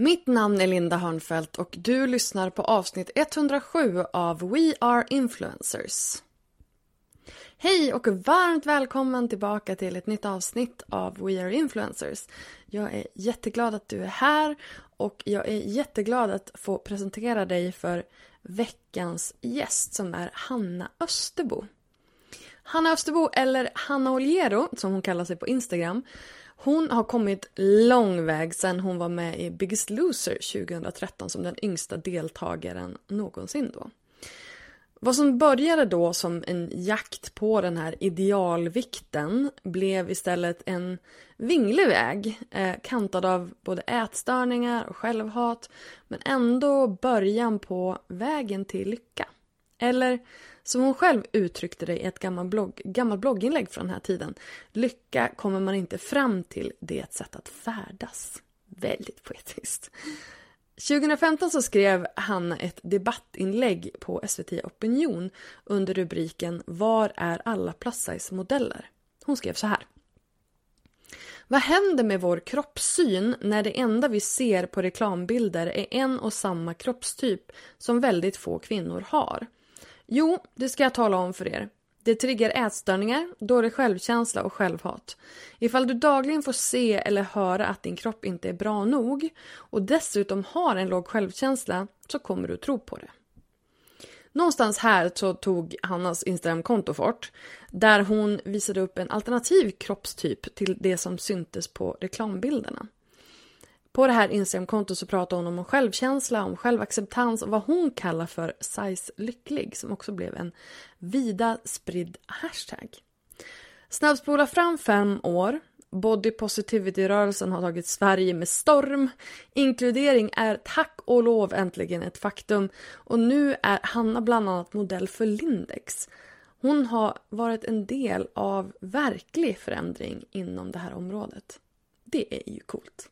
Mitt namn är Linda Hörnfeldt och du lyssnar på avsnitt 107 av We Are Influencers. Hej och varmt välkommen tillbaka till ett nytt avsnitt av We Are Influencers. Jag är jätteglad att du är här och jag är jätteglad att få presentera dig för veckans gäst som är Hanna Österbo. Hanna Österbo, eller Hanna Oliero som hon kallar sig på Instagram. Hon har kommit lång väg sedan hon var med i Biggest Loser 2013 som den yngsta deltagaren någonsin då. Vad som började då som en jakt på den här idealvikten blev istället en vinglig väg eh, kantad av både ätstörningar och självhat men ändå början på vägen till lycka. Eller som hon själv uttryckte det i ett gammalt, blogg, gammalt blogginlägg från den här tiden. Lycka kommer man inte fram till, det är ett sätt att färdas. Väldigt poetiskt. 2015 så skrev Hanna ett debattinlägg på SVT Opinion under rubriken Var är alla plus size-modeller? Hon skrev så här. Vad händer med vår kroppssyn när det enda vi ser på reklambilder är en och samma kroppstyp som väldigt få kvinnor har? Jo, det ska jag tala om för er. Det triggar ätstörningar, dålig självkänsla och självhat. Ifall du dagligen får se eller höra att din kropp inte är bra nog och dessutom har en låg självkänsla så kommer du tro på det. Någonstans här så tog Hannas Instagramkonto fart där hon visade upp en alternativ kroppstyp till det som syntes på reklambilderna. På det här Instagramkontot så pratar hon om självkänsla, om självacceptans och vad hon kallar för size lycklig som också blev en vida spridd hashtag. Snabbspola fram fem år. Body positivity-rörelsen har tagit Sverige med storm. Inkludering är tack och lov äntligen ett faktum. Och nu är Hanna bland annat modell för Lindex. Hon har varit en del av verklig förändring inom det här området. Det är ju coolt.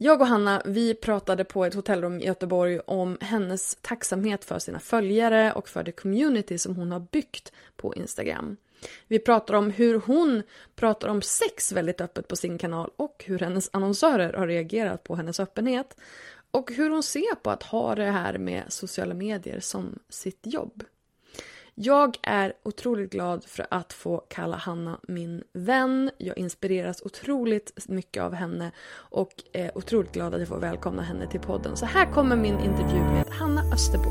Jag och Hanna vi pratade på ett hotellrum i Göteborg om hennes tacksamhet för sina följare och för det community som hon har byggt på Instagram. Vi pratar om hur hon pratar om sex väldigt öppet på sin kanal och hur hennes annonsörer har reagerat på hennes öppenhet. Och hur hon ser på att ha det här med sociala medier som sitt jobb. Jag är otroligt glad för att få kalla Hanna min vän. Jag inspireras otroligt mycket av henne och är otroligt glad att jag får välkomna henne till podden. Så här kommer min intervju med Hanna Österbo.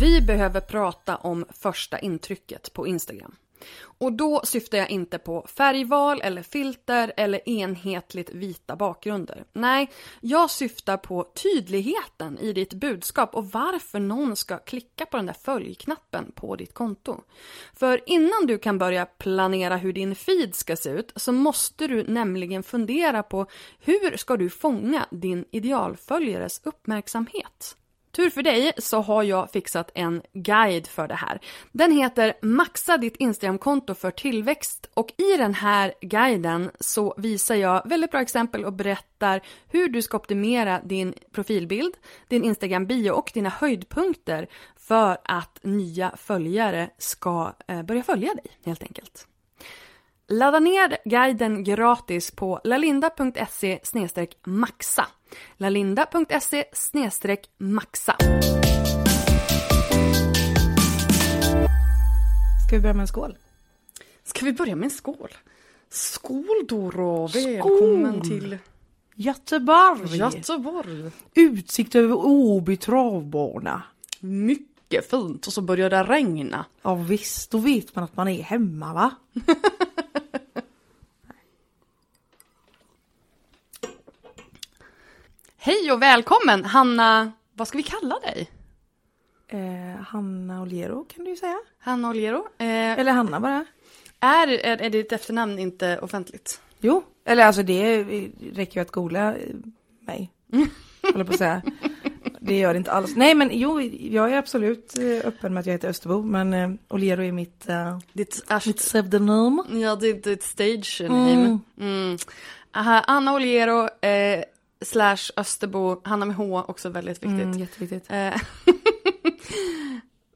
Vi behöver prata om första intrycket på Instagram. Och då syftar jag inte på färgval eller filter eller enhetligt vita bakgrunder. Nej, jag syftar på tydligheten i ditt budskap och varför någon ska klicka på den där följknappen på ditt konto. För innan du kan börja planera hur din feed ska se ut så måste du nämligen fundera på hur ska du fånga din idealföljares uppmärksamhet? Tur för dig så har jag fixat en guide för det här. Den heter Maxa ditt Instagramkonto för tillväxt och i den här guiden så visar jag väldigt bra exempel och berättar hur du ska optimera din profilbild, din Instagram-bio och dina höjdpunkter för att nya följare ska eh, börja följa dig helt enkelt. Ladda ner guiden gratis på lalinda.se maxa lalinda.se maxa. Ska vi börja med en skål? Ska vi börja med en skål? Skål Doro! Välkommen till Göteborg! Göteborg! Utsikt över Åby travbana. Mycket fint och så börjar det regna. Ja visst, då vet man att man är hemma va? Hej och välkommen Hanna, vad ska vi kalla dig? Eh, Hanna Oliero kan du ju säga. Hanna Oliero. Eh, Eller Hanna bara. är, är, är ditt efternamn inte offentligt? Jo, eller alltså det räcker ju att googla mig. Håller på att säga. Det gör det inte alls. Nej men jo, jag är absolut eh, öppen med att jag heter Österbo. Men eh, Oliero är mitt, uh, Ditt, mitt pseudonym. ja, ditt, ditt stage name. Mm. Aha, Anna Oliero eh, slash Österbo, Hanna med H, också väldigt viktigt. Mm, jätteviktigt. Eh,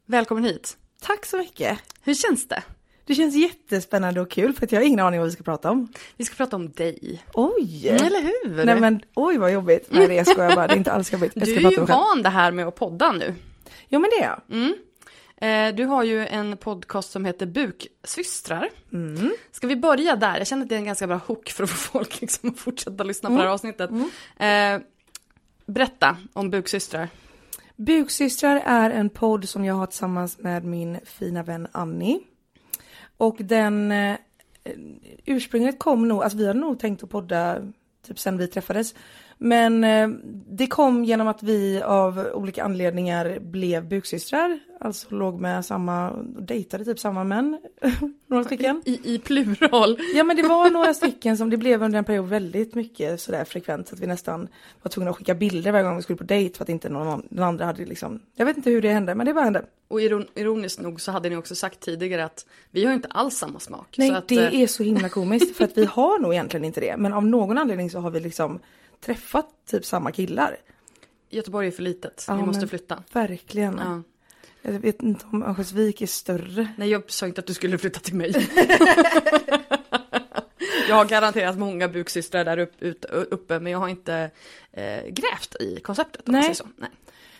Välkommen hit. Tack så mycket. Hur känns det? Det känns jättespännande och kul för att jag har ingen aning vad vi ska prata om. Vi ska prata om dig. Oj! Eller hur? Nej men oj vad jobbigt. Nej det skojar jag bara, det är inte alls jobbigt. Jag du är ju van det här med att podda nu. Ja men det är jag. Mm. Eh, du har ju en podcast som heter Buksystrar. Mm. Ska vi börja där? Jag känner att det är en ganska bra hook för att få folk liksom att fortsätta lyssna på det här avsnittet. Eh, berätta om Buksystrar. Buksystrar är en podd som jag har tillsammans med min fina vän Annie. Och den eh, ursprunget kom nog, alltså vi hade nog tänkt att podda typ sen vi träffades. Men eh, det kom genom att vi av olika anledningar blev buksystrar. Alltså låg med samma, dejtade typ samma män. Några stycken. I, I plural. Ja men det var några stycken som det blev under en period väldigt mycket sådär frekvent. Så att vi nästan var tvungna att skicka bilder varje gång vi skulle på dejt för att inte någon den andra hade liksom. Jag vet inte hur det hände men det bara hände. Och iron, ironiskt nog så hade ni också sagt tidigare att vi har inte alls samma smak. Nej att, det eh, är så himla komiskt för att vi har nog egentligen inte det. Men av någon anledning så har vi liksom träffat typ samma killar. Göteborg är för litet, Ja, vi måste flytta. Verkligen. Ja. Jag vet inte om Örnsköldsvik är större. Nej jag sa inte att du skulle flytta till mig. jag har garanterat många buksystrar där upp, ut, uppe men jag har inte eh, grävt i konceptet. Nej. Nej.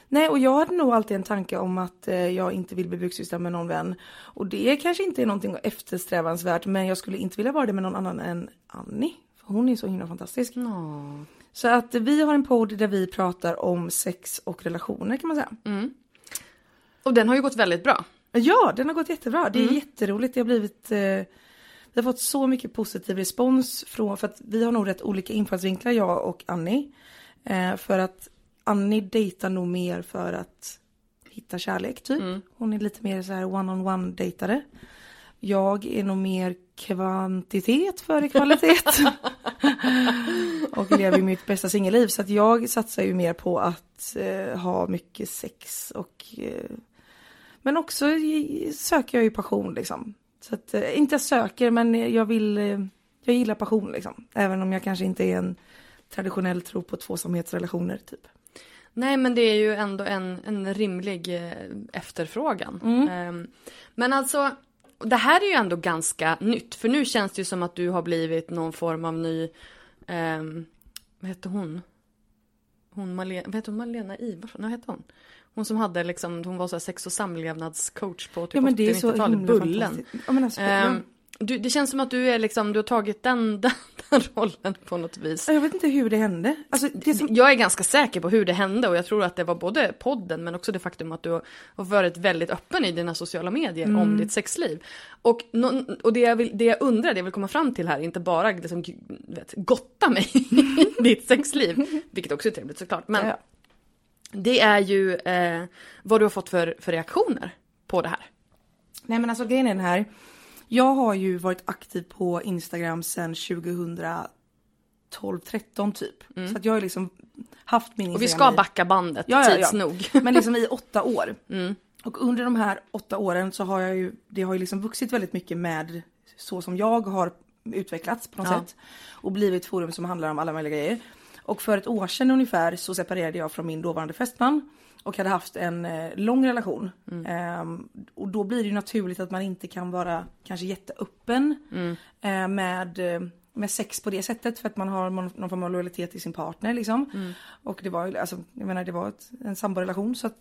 Nej och jag hade nog alltid en tanke om att eh, jag inte vill bli buksyster med någon vän. Och det kanske inte är någonting eftersträvansvärt men jag skulle inte vilja vara det med någon annan än Annie. För hon är så himla fantastisk. Nå. Så att vi har en podd där vi pratar om sex och relationer kan man säga. Och den har ju gått väldigt bra. Ja, den har gått jättebra. Det är jätteroligt. Det har blivit... Eh, vi har fått så mycket positiv respons från... För att vi har nog rätt olika infallsvinklar, jag och Annie. Eh, för att Annie dejtar nog mer för att hitta kärlek, typ. Hon är lite mer så här one-on-one dejtare. Jag är nog mer kvantitet före kvalitet. och lever mitt bästa singelliv. Så att jag satsar ju mer på att eh, ha mycket sex och eh, men också söker jag ju passion liksom. Så att, eh, inte jag söker men jag vill, eh, jag gillar passion liksom. Även om jag kanske inte är en traditionell tro på tvåsamhetsrelationer typ. Nej men det är ju ändå en, en rimlig eh, efterfrågan. Ehm, men alltså, det här är ju ändå ganska nytt. För nu känns det ju som att du har blivit någon form av ny, ehm, vad hette hon? Hon Malena, vad hette hon? Malena Ivarsson, vad hette hon? Hon som hade liksom, hon var så här sex och samlevnadscoach på typ Ja men det är så 80-90-talet, himla Bullen. Ja, men alltså, Ehm, du, det känns som att du är liksom, du har tagit den, den, den rollen på något vis. jag, vet inte hur det hände. Alltså, det som, Jag är ganska säker på hur det hände och jag tror att det var både podden men också det faktum att du har varit väldigt öppen i dina sociala medier Mm. om ditt sexliv. Och, och det, jag vill, det jag undrar, det jag vill komma fram till här, är inte bara liksom, vet, gotta mig i ditt sexliv, vilket också är trevligt såklart, men Ja. det är ju eh, vad du har fått för, för reaktioner på det här. Nej men alltså grejen är den här. Jag har ju varit aktiv på Instagram sedan 2012, 13 typ. Så att jag har liksom haft min Och vi Instagram ska i- backa bandet Ja, ja, ja. tids nog. Men liksom i åtta år. Mm. Och under de här åtta åren så har jag ju, det har ju liksom vuxit väldigt mycket med så som jag har utvecklats på något Ja. sätt. Och blivit forum som handlar om alla möjliga grejer. Och för ett år sedan ungefär så separerade jag från min dåvarande fästman. Och hade haft en eh, lång relation. Mm. Ehm, och då blir det ju naturligt att man inte kan vara kanske jätteöppen Mm. eh, med, eh, med sex på det sättet. För att man har någon, form av lojalitet till sin partner liksom. Mm. Och det var ju, alltså, jag menar det var ett, en samborelation så att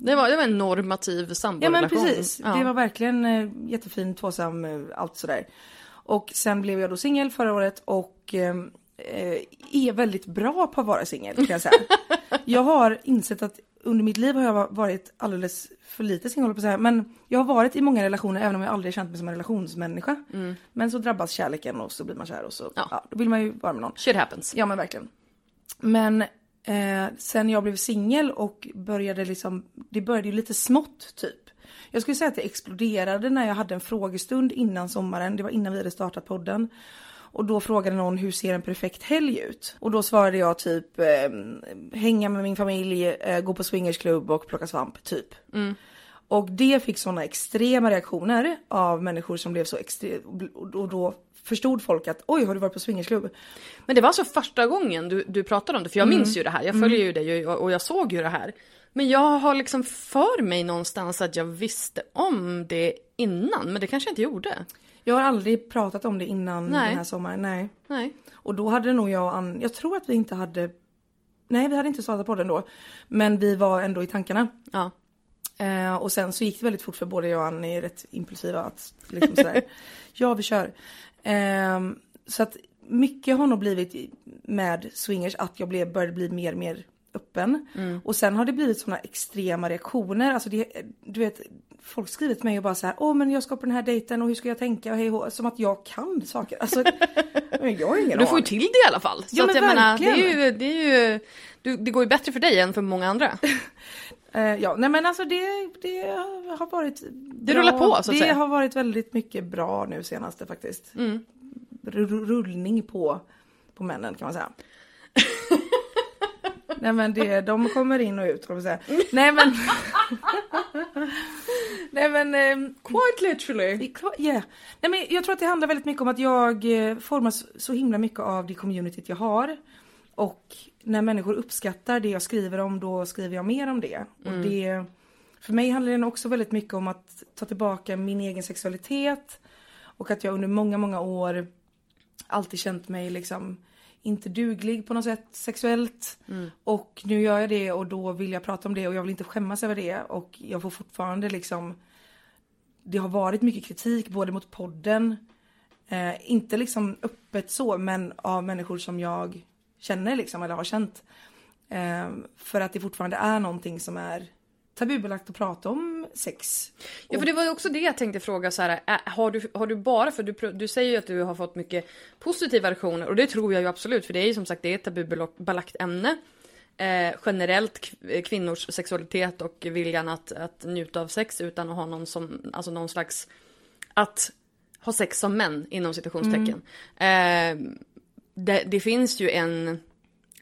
Det var, det var en normativ Ja samborelation. men precis. Ja. Det var verkligen eh, jättefin, tvåsam, eh, allt sådär. Och sen blev jag då singel förra året och är väldigt bra på att vara singel kan jag säga. jag har insett att under mitt liv har jag varit alldeles för lite singel på att säga. Men jag har varit i många relationer även om jag aldrig känt mig som en relationsmänniska. Men så drabbas kärleken och så blir man kär och så, Mm. Ja. ja. då vill man ju vara med någon. Shit happens. Ja men verkligen. Men eh, sen jag blev singel och började liksom, det började ju lite smått typ. Jag skulle säga att det exploderade när jag hade en frågestund innan sommaren, det var innan vi hade startat podden. Och då frågade någon hur ser en perfekt helg ut? Och då svarade jag typ eh, hänga med min familj, eh, gå på swingersklubb och plocka svamp typ. Och det fick sådana extrema reaktioner av människor som blev så extremt, och då förstod folk att oj har du varit på swingersklubb? Men det var alltså första gången du, du pratade om det, för jag Mm. minns ju det här. Jag följer ju dig och, och jag såg ju det här. Men jag har liksom för mig någonstans att jag visste om det innan, men det kanske jag inte gjorde. Jag har aldrig pratat om det innan Nej. den här sommaren, nej. Nej. Och då hade nog jag och Ann, jag tror att vi inte hade, nej vi hade inte startat podden då. Men vi var ändå i tankarna. Ja. Eh, och sen så gick det väldigt fort för både jag och Ann är rätt impulsiva att liksom sådär, ja vi kör. Ehm, så att mycket har nog blivit med swingers att jag blev, började bli mer och mer öppen. Och sen har det blivit sådana extrema reaktioner. Alltså det, du vet, folk skriver till mig och bara så här, åh men jag ska på den här dejten och hur ska jag tänka och hej och hå." Som att jag kan saker. Alltså, men jag har ingen Du får ju till det i alla fall. Så Ja, men jag menar, det är verkligen. ju, det är ju, du, det går ju bättre för dig än för många andra. Eh, ja, nej men alltså det, det har varit Det rullar på, så att Det säga. har varit väldigt mycket bra nu senaste faktiskt. Mm. Ru- Rullning på, på männen kan man säga. nej men det, de kommer in och ut, kommer säga. Nej men... nej men... ehm, Quite literally. yeah. Nej, men jag tror att det handlar väldigt mycket om att jag eh, formas så himla mycket av det communityt jag har. Och när människor uppskattar det jag skriver om då skriver jag mer om det. Och det för mig handlar det också väldigt mycket om att ta tillbaka min egen sexualitet. Och att jag under många, många år alltid känt mig liksom inte duglig på något sätt sexuellt. Och nu gör jag det och då vill jag prata om det och jag vill inte skämmas över det. Och jag får fortfarande liksom det har varit mycket kritik både mot podden, eh, inte liksom öppet så, men av människor som jag känner liksom, eller har känt. Eh, för att det fortfarande är någonting som är tabubelagt att prata om sex. Ja, för det var ju också det jag tänkte fråga så här, har du, har du bara, för du, du säger ju att du har fått mycket positiva reaktioner och det tror jag ju absolut, för det är ju som sagt det är ett tabubelagt ämne. Eh, generellt k- kvinnors sexualitet och viljan att, att njuta av sex utan att ha någon som, alltså någon slags, att ha sex som män inom citationstecken. Eh, det, det finns ju en,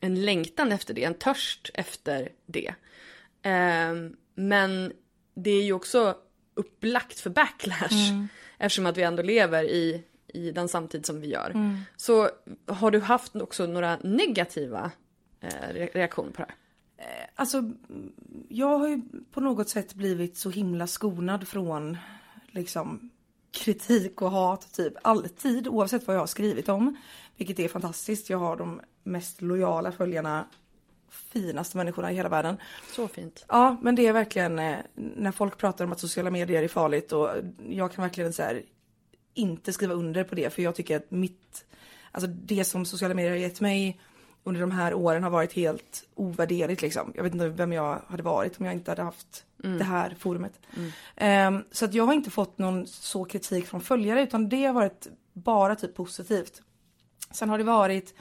en längtan efter det, en törst efter det. Ehm, men det är ju också upplagt för backlash eftersom att vi ändå lever i, i den samtid som vi gör. Så har du haft också några negativa eh, re- reaktioner på det här? Alltså, mm, jag har ju på något sätt blivit så himla skonad från liksom kritik och hat typ alltid oavsett vad jag har skrivit om. Vilket är fantastiskt. Jag har de mest lojala följarna, finaste människorna i hela världen. Så fint. Ja, men det är verkligen eh, när folk pratar om att sociala medier är farligt och jag kan verkligen så här inte skriva under på det för jag tycker att mitt, alltså det som sociala medier har gett mig under de här åren har varit helt ovärderligt liksom. Jag vet inte vem jag hade varit om jag inte hade haft det här forumet. Ehm, så att jag har inte fått någon så kritik från följare utan det har varit bara typ positivt. Sen har det varit,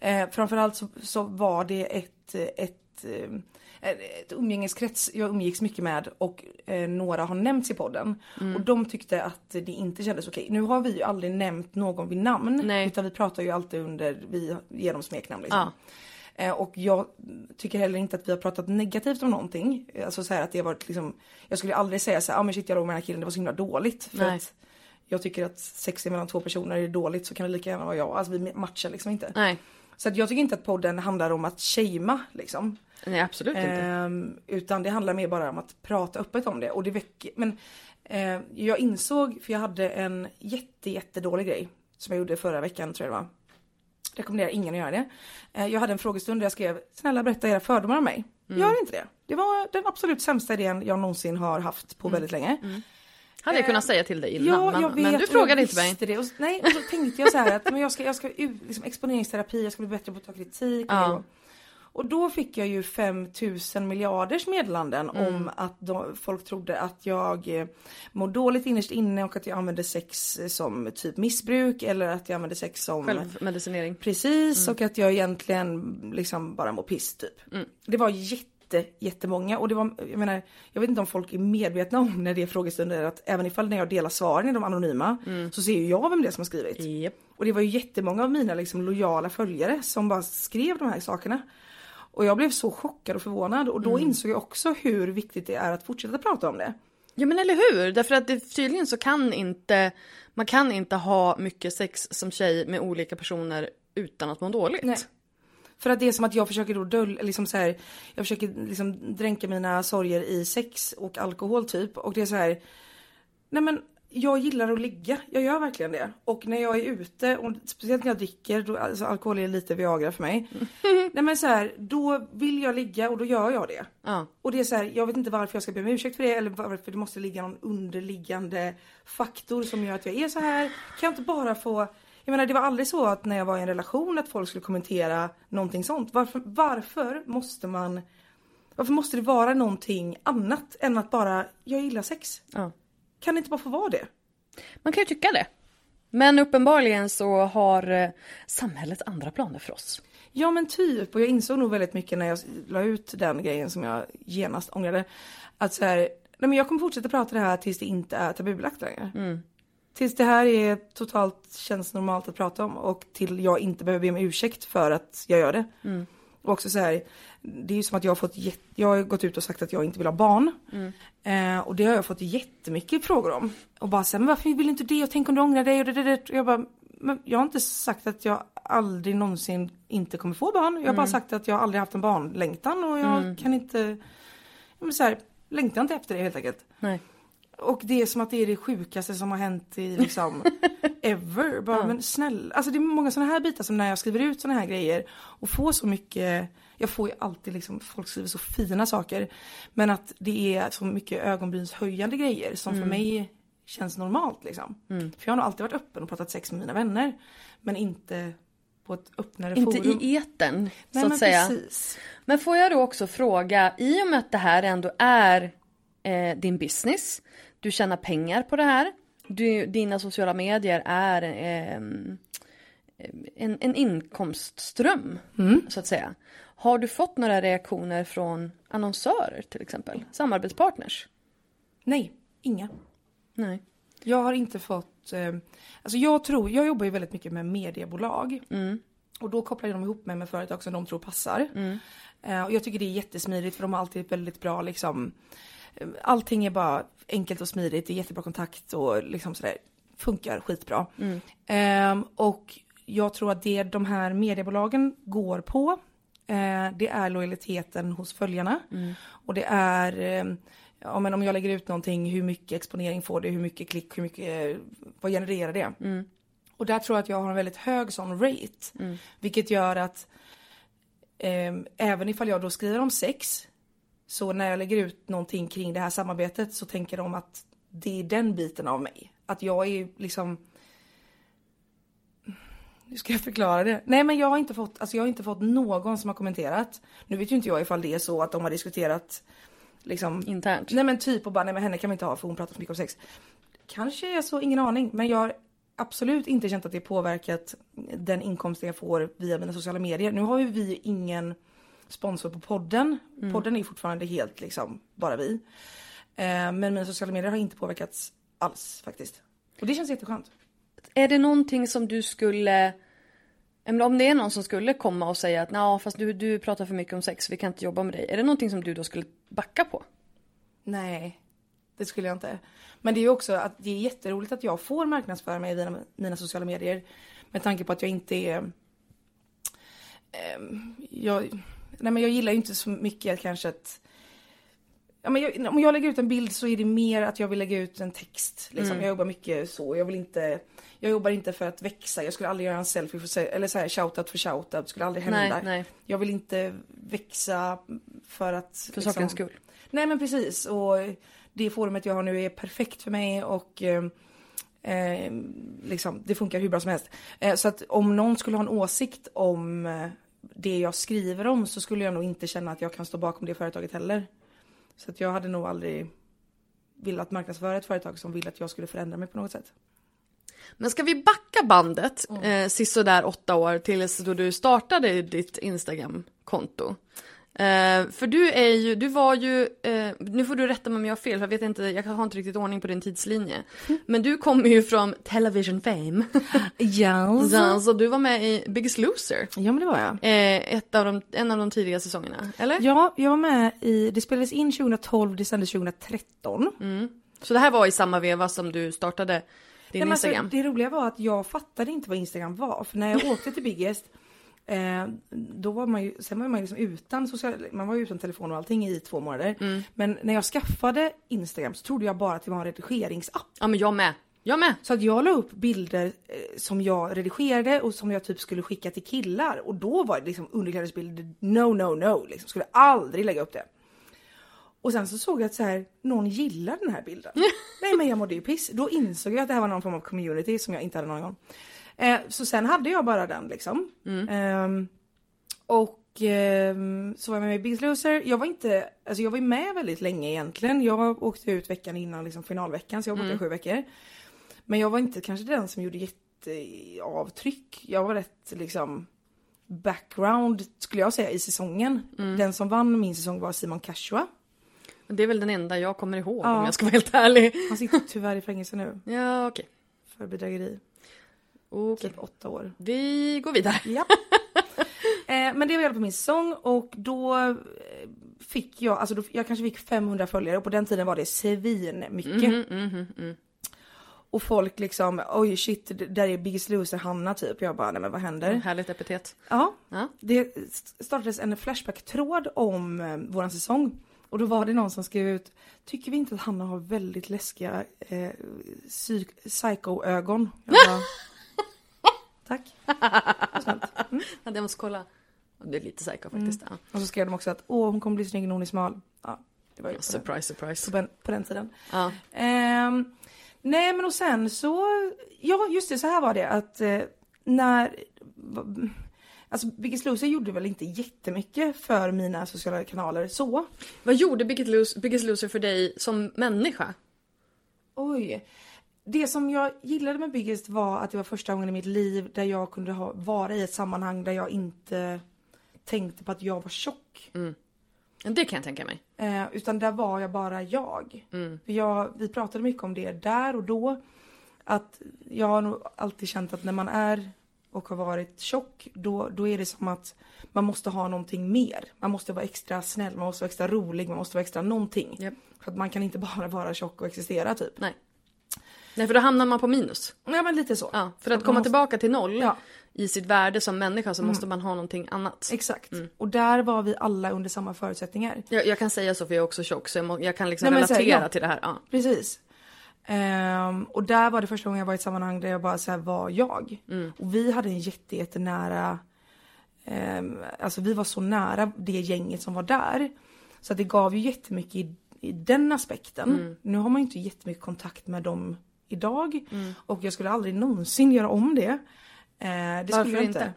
eh, framförallt så, så var det ett, ett, eh, ett umgängeskrets jag umgicks mycket med och eh, några har nämnts i podden. Och de tyckte att det inte kändes okej. Nu har vi ju aldrig nämnt någon vid namn. Nej. Utan vi pratar ju alltid under, vi ger dem smeknamn liksom. Eh, och jag tycker heller inte att vi har pratat negativt om någonting. Alltså så här att det har varit liksom, jag skulle aldrig säga så här, ah, men shit jag låg med den här killen, det var så himla dåligt. För Nej. att jag tycker att sex mellan två personer är dåligt så kan det lika gärna vara jag. Alltså vi matchar liksom inte. Nej, Så att jag tycker inte att podden handlar om att shamea liksom. nej absolut inte. Ehm, utan det handlar mer bara om att prata öppet om det. Och det väcker, men eh, jag insåg, för jag hade en jätte jättedålig grej som jag gjorde förra veckan tror jag det var. Rekommenderar ingen att göra det. Eh, jag hade en frågestund där jag skrev, snälla berätta era fördomar om mig. Mm. Gör inte det. Det var den absolut sämsta idén jag någonsin har haft på väldigt länge. Hade jag kunnat säga till dig innan, Ja, men, jag vet, men du frågade inte mig. Det. Och, nej, och så tänkte jag så här att men jag ska, jag ska liksom, exponeringsterapi, jag ska bli bättre på att ta kritik. Ja. Och, då fick jag ju 5000 miljarders meddelanden Mm. om att de, folk trodde att jag eh, mår dåligt innerst inne och att jag använder sex eh, som typ missbruk eller att jag använder sex som Självmedicinering. Precis och att jag egentligen liksom bara mår piss typ. Det var jätte, jättemånga och det var, jag menar, jag vet inte om folk är medvetna om när det är frågestunder att även ifall när jag delar svaren i de anonyma så ser ju jag vem det är som har skrivit. Japp. Och det var ju jättemånga av mina liksom lojala följare som bara skrev de här sakerna. Och jag blev så chockad och förvånad och då insåg jag också hur viktigt det är att fortsätta prata om det. Ja men eller hur, därför att det, tydligen så kan inte, man kan inte ha mycket sex som tjej med olika personer utan att må dåligt. Nej. För att det är som att jag försöker då dölja, liksom så här, jag försöker liksom dränka mina sorger i sex och alkohol typ. Och det är så här, nej men jag gillar att ligga, jag gör verkligen det. Och när jag är ute, och speciellt när jag dricker, då, alltså alkohol är lite Viagra för mig. nej men så här, då vill jag ligga och då gör jag det. Ja. Och det är så här, jag vet inte varför jag ska be om ursäkt för det eller varför det måste ligga någon underliggande faktor som gör att jag är så här. Kan jag inte bara få jag menar det var aldrig så att när jag var i en relation att folk skulle kommentera någonting sånt. Varför, varför måste man Varför måste det vara någonting annat än att bara jag gillar sex? Ja. Kan det inte bara få vara det? Man kan ju tycka det. Men uppenbarligen så har eh, samhället andra planer för oss. Ja men typ och jag insåg nog väldigt mycket när jag la ut den grejen som jag genast ångrade. Att så här, nej men jag kommer fortsätta prata det här tills det inte är tabubelagt längre. Tills det här är totalt känns normalt att prata om och till jag inte behöver be om ursäkt för att jag gör det. Och också så här, det är ju som att jag har fått, jag har gått ut och sagt att jag inte vill ha barn. Eh, och det har jag fått jättemycket frågor om. Och bara så här, men varför vill du inte det? Och tänk om du ångrar dig? Och, det, det, det. och jag bara, men jag har inte sagt att jag aldrig någonsin inte kommer få barn. Jag har bara sagt att jag aldrig haft en barnlängtan och jag kan inte, men så här, längtar inte efter det helt enkelt. Nej. Och det är som att det är det sjukaste som har hänt i liksom ever. Bara, men snälla, alltså det är många sådana här bitar som när jag skriver ut sådana här grejer och får så mycket, jag får ju alltid liksom, folk skriver så fina saker. Men att det är så mycket ögonbrynshöjande grejer som för mig känns normalt liksom. För jag har nog alltid varit öppen och pratat sex med mina vänner. Men inte på ett öppnare Inte forum. i etern Nej, så men att säga. Precis. Men får jag då också fråga, i och med att det här ändå är eh, din business, du tjänar pengar på det här, du, dina sociala medier är eh, en, en inkomstström, så att säga. Har du fått några reaktioner från annonsörer till exempel? Samarbetspartners? Nej, inga. Nej. Jag har inte fått, eh, alltså jag tror, jag jobbar ju väldigt mycket med mediebolag. Och då kopplar de ihop mig med företag som de tror passar. Eh, och jag tycker det är jättesmidigt för de har alltid väldigt bra liksom, allting är bara enkelt och smidigt, det är jättebra kontakt och liksom sådär, funkar skitbra. Ehm, och jag tror att det de här mediebolagen går på, eh, det är lojaliteten hos följarna. Och det är eh, ja, men om jag lägger ut någonting, hur mycket exponering får det, hur mycket klick, hur mycket, vad genererar det? Och där tror jag att jag har en väldigt hög sån rate. Vilket gör att eh, även ifall jag då skriver om sex, så när jag lägger ut någonting kring det här samarbetet så tänker de att det är den biten av mig. Att jag är liksom hur ska jag förklara det? Nej men jag har inte fått, alltså jag har inte fått någon som har kommenterat. Nu vet ju inte jag ifall det är så att de har diskuterat liksom Internt? Nej men typ och bara nej men henne kan vi inte ha för hon pratar så mycket om sex. Kanske är så, ingen aning. Men jag har absolut inte känt att det påverkat den inkomsten jag får via mina sociala medier. Nu har ju vi ingen sponsor på podden. Podden är fortfarande helt liksom bara vi. Eh, men mina sociala medier har inte påverkats alls faktiskt. Och det känns jätteskönt. Är det någonting som du skulle om det är någon som skulle komma och säga att nej fast du, du pratar för mycket om sex, vi kan inte jobba med dig. Är det någonting som du då skulle backa på? Nej, det skulle jag inte. Men det är ju också att det är jätteroligt att jag får marknadsföra mig via mina sociala medier. Med tanke på att jag inte är... Eh, jag, nej men jag gillar ju inte så mycket kanske att... Ja, men jag, om jag lägger ut en bild så är det mer att jag vill lägga ut en text. Liksom. Mm. Jag jobbar mycket så. Jag vill inte... Jag jobbar inte för att växa. Jag skulle aldrig göra en selfie för, eller så här shoutout för shoutout. Det skulle aldrig hända. Nej, nej. Jag vill inte växa för att... liksom- För sakens skull. Nej men precis och det forumet jag har nu är perfekt för mig och eh, eh, liksom, det funkar hur bra som helst. Eh, så att om någon skulle ha en åsikt om eh, det jag skriver om så skulle jag nog inte känna att jag kan stå bakom det företaget heller. Så att jag hade nog aldrig velat marknadsföra ett företag som vill att jag skulle förändra mig på något sätt. Men ska vi backa bandet eh, sisådär åtta år tills då du startade ditt Instagram-konto? Eh, för du är ju, du var ju, eh, nu får du rätta mig om jag har fel, för jag vet inte, jag har inte riktigt ordning på din tidslinje. Men du kommer ju från television fame. Yes. så, så du var med i Biggest Loser. Ja men det var jag. Eh, ett av de, en av de tidiga säsongerna, eller? Ja, jag var med i, det spelades in 2012, det sändes 2013. Så det här var i samma veva som du startade din Nej, alltså, Instagram? det roliga var att jag fattade inte vad Instagram var. För när jag åkte till Biggest, eh, då var man ju, sen var man ju liksom utan social, man var ju utan telefon och allting i två månader. Mm. Men när jag skaffade Instagram så trodde jag bara att det var en redigeringsapp. Ja men jag med. Jag med. Så att jag la upp bilder eh, som jag redigerade och som jag typ skulle skicka till killar. Och då var det liksom underklädesbilder, no no no, liksom skulle aldrig lägga upp det. Och sen så såg jag att så här, någon gillar den här bilden. Nej men jag mådde ju piss. Då insåg jag att det här var någon form av community som jag inte hade någon gång. Eh, så sen hade jag bara den liksom. Ehm, och ehm, så var jag med i Biggest Loser. Jag var inte, alltså jag var med väldigt länge egentligen. Jag åkte ut veckan innan liksom finalveckan så jag var borta i sju veckor. Men jag var inte kanske den som gjorde jätteavtryck. Jag var rätt liksom background skulle jag säga i säsongen. Den som vann min säsong var Simon Cashua. Det är väl den enda jag kommer ihåg Ja. om jag ska vara helt ärlig. Han sitter tyvärr i fängelse nu Ja okej. för bedrägeri. Okej. Typ åtta år. Vi går vidare. Ja. eh, men det var alla fall min säsong och då eh, fick jag, alltså då, jag kanske fick 500 följare och på den tiden var det svin mycket. Och folk liksom, oj shit, där är Biggest Loser Hanna typ. Jag bara, nej men vad händer? Härligt epitet. Ja, Ja. det startades en Flashback-tråd om eh, våran säsong. Och då var det någon som skrev ut, tycker vi inte att Hanna har väldigt läskiga eh, psyk- psycho-ögon? Jag bara, tack. Snällt. Mm. Ja, jag måste kolla. Det är lite psycho faktiskt. Ja. Och så skrev de också att, åh hon kommer bli snygg när hon är smal. Ja, det var ju på den, Surprise, surprise. på den, på den tiden. Ja. Ehm, nej men och sen så, ja just det så här var det att eh, när, alltså Biggest Loser gjorde väl inte jättemycket för mina sociala kanaler så. Vad gjorde Biggest Loser, Biggest Loser för dig som människa? Oj. Det som jag gillade med Biggest var att det var första gången i mitt liv där jag kunde ha, vara i ett sammanhang där jag inte tänkte på att jag var tjock. Det kan jag tänka mig. Eh, utan där var jag bara jag. För jag. Vi pratade mycket om det där och då. Att jag har nog alltid känt att när man är och har varit tjock då, då är det som att man måste ha någonting mer. Man måste vara extra snäll, man måste vara extra rolig, man måste vara extra någonting. Japp. För att man kan inte bara vara tjock och existera typ. Nej. Nej, för då hamnar man på minus. Ja men lite så. Ja, för att komma måste- tillbaka till noll Ja. i sitt värde som människa så måste man ha någonting annat. Exakt. Och där var vi alla under samma förutsättningar. Jag, jag kan säga så för jag är också tjock så jag, må, jag kan liksom Nej, så här, relatera ja. till det här. Ja. Precis. Ehm, och där var det första gången jag var i ett sammanhang där jag bara så här var jag. Och vi hade en jätte, jättenära, um, alltså vi var så nära det gänget som var där. Så att det gav ju jättemycket i, i den aspekten. Nu har man ju inte jättemycket kontakt med dem idag. Och jag skulle aldrig någonsin göra om det. Eh, det Varför skulle jag inte?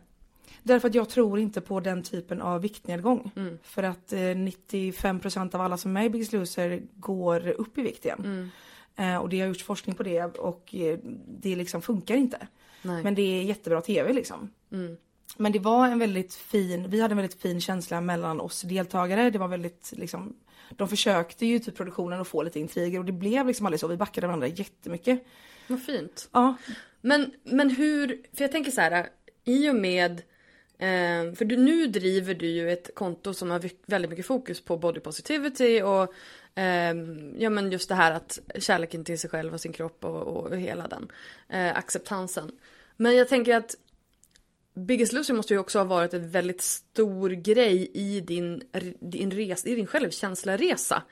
Därför att jag tror inte på den typen av viktnedgång. För att eh, 95% av alla som är med i Biggest Loser går upp i vikt igen. Eh, och det har gjorts forskning på det och eh, det liksom funkar inte. Nej. Men det är jättebra tv liksom. Men det var en väldigt fin, vi hade en väldigt fin känsla mellan oss deltagare. Det var väldigt liksom, de försökte ju typ produktionen att få lite intriger och det blev liksom aldrig så. Vi backade varandra jättemycket. Vad fint. Ja, Men, men hur, för jag tänker så här. i och med eh, för du, nu driver du ju ett konto som har väldigt mycket fokus på body positivity och eh, ja men just det här att kärleken till sig själv och sin kropp och, och hela den eh, acceptansen. Men jag tänker att Biggest Loser måste ju också ha varit en väldigt stor grej i din, din, res, i din självkänslaresa.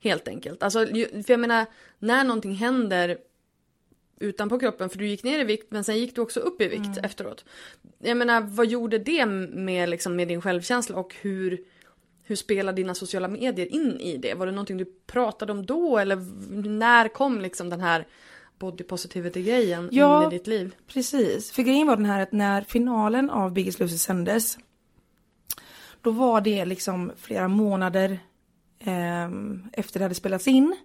Helt enkelt. Alltså, för jag menar, när någonting händer utanpå kroppen, för du gick ner i vikt men sen gick du också upp i vikt mm. efteråt. Jag menar, vad gjorde det med, liksom, med din självkänsla och hur, hur spelar dina sociala medier in i det? Var det någonting du pratade om då eller när kom liksom den här body positivity-grejen ja, in i ditt liv? precis. För grejen var den här att när finalen av Biggest Loser sändes då var det liksom flera månader eh, efter det hade spelats in.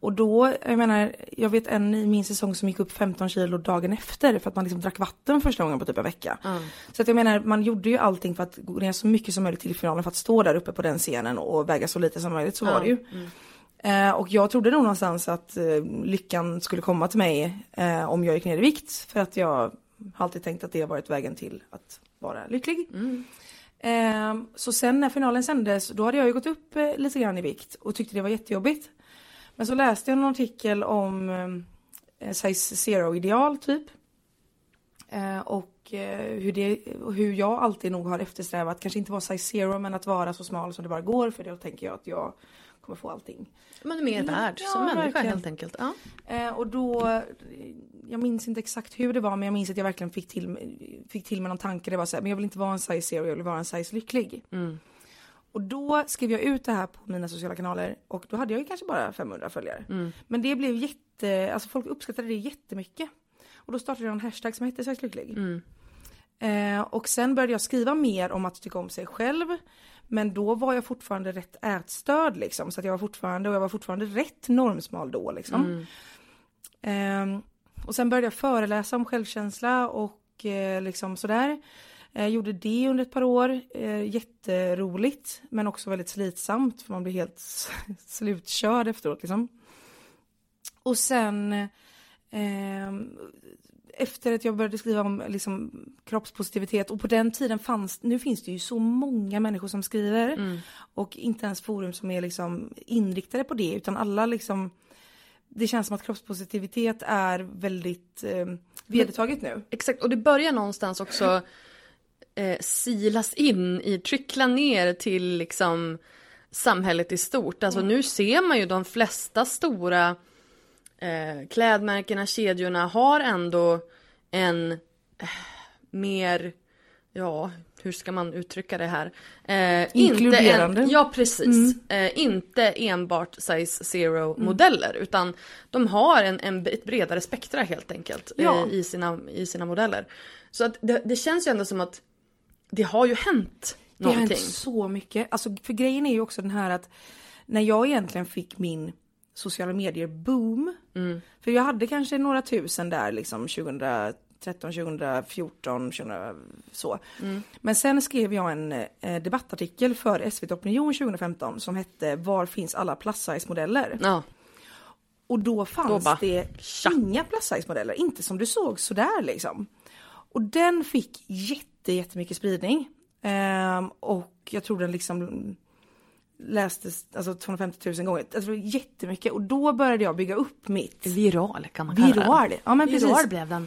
Och då, jag menar, jag vet en i min säsong som gick upp 15 kilo dagen efter för att man liksom drack vatten första gången på typ en vecka. Mm. Så att jag menar, man gjorde ju allting för att gå ner så mycket som möjligt till finalen för att stå där uppe på den scenen och väga så lite som möjligt, så mm. var det ju. Mm. Eh, och jag trodde nog någonstans att eh, lyckan skulle komma till mig eh, om jag gick ner i vikt. För att jag har alltid tänkt att det har varit vägen till att vara lycklig. Mm. Eh, så sen när finalen sändes, då hade jag ju gått upp eh, lite grann i vikt och tyckte det var jättejobbigt. Men så läste jag en artikel om eh, size zero ideal typ. Eh, och hur, det, hur jag alltid nog har eftersträvat, kanske inte vara size zero men att vara så smal som det bara går för då tänker jag att jag kommer få allting. Man är mer värd ja, som människa verkligen. helt enkelt. Ja. Eh, och då, jag minns inte exakt hur det var men jag minns att jag verkligen fick till, fick till med någon tanke. Det var så här, men jag vill inte vara en size zero, jag vill vara en size lycklig. Mm. Och då skrev jag ut det här på mina sociala kanaler och då hade jag ju kanske bara 500 följare. Mm. Men det blev jätte, alltså folk uppskattade det jättemycket. Och då startade jag en hashtag som hette Size lycklig. Mm. Eh, och sen började jag skriva mer om att tycka om sig själv. Men då var jag fortfarande rätt ätstörd liksom. Så att jag var fortfarande, och jag var fortfarande rätt normsmal då liksom. Mm. Eh, och sen började jag föreläsa om självkänsla och eh, liksom sådär. Eh, gjorde det under ett par år. Eh, jätteroligt men också väldigt slitsamt för man blir helt slutkörd efteråt liksom. Och sen eh, efter att jag började skriva om liksom, kroppspositivitet och på den tiden fanns, nu finns det ju så många människor som skriver mm. och inte ens forum som är liksom inriktade på det utan alla liksom det känns som att kroppspositivitet är väldigt eh, vedertaget nu. Exakt och det börjar någonstans också eh, silas in i, trickla ner till liksom samhället i stort. Alltså mm. nu ser man ju de flesta stora eh, klädmärkena, kedjorna har ändå en eh, mer, ja hur ska man uttrycka det här? Eh, Inkluderande. En, ja precis. Mm. Eh, inte enbart size zero mm. modeller utan de har en, en, ett bredare spektra helt enkelt ja. eh, i, sina, i sina modeller. Så att det, det känns ju ändå som att det har ju hänt någonting. Det har hänt så mycket. Alltså, för grejen är ju också den här att när jag egentligen fick min sociala medier boom. Mm. För jag hade kanske några tusen där liksom 2013, 2014, 2000, så. Mm. Men sen skrev jag en eh, debattartikel för SVT Opinion 2015 som hette Var finns alla plus size modeller? Ja. Och då fanns då bara, det tja. inga plus size modeller, inte som du såg sådär liksom. Och den fick jätte, jättemycket spridning. Um, och jag tror den liksom lästes alltså 250 000 gånger. Alltså jättemycket och då började jag bygga upp mitt. Viral kan man kalla Viral, ja men precis. Viral blev den.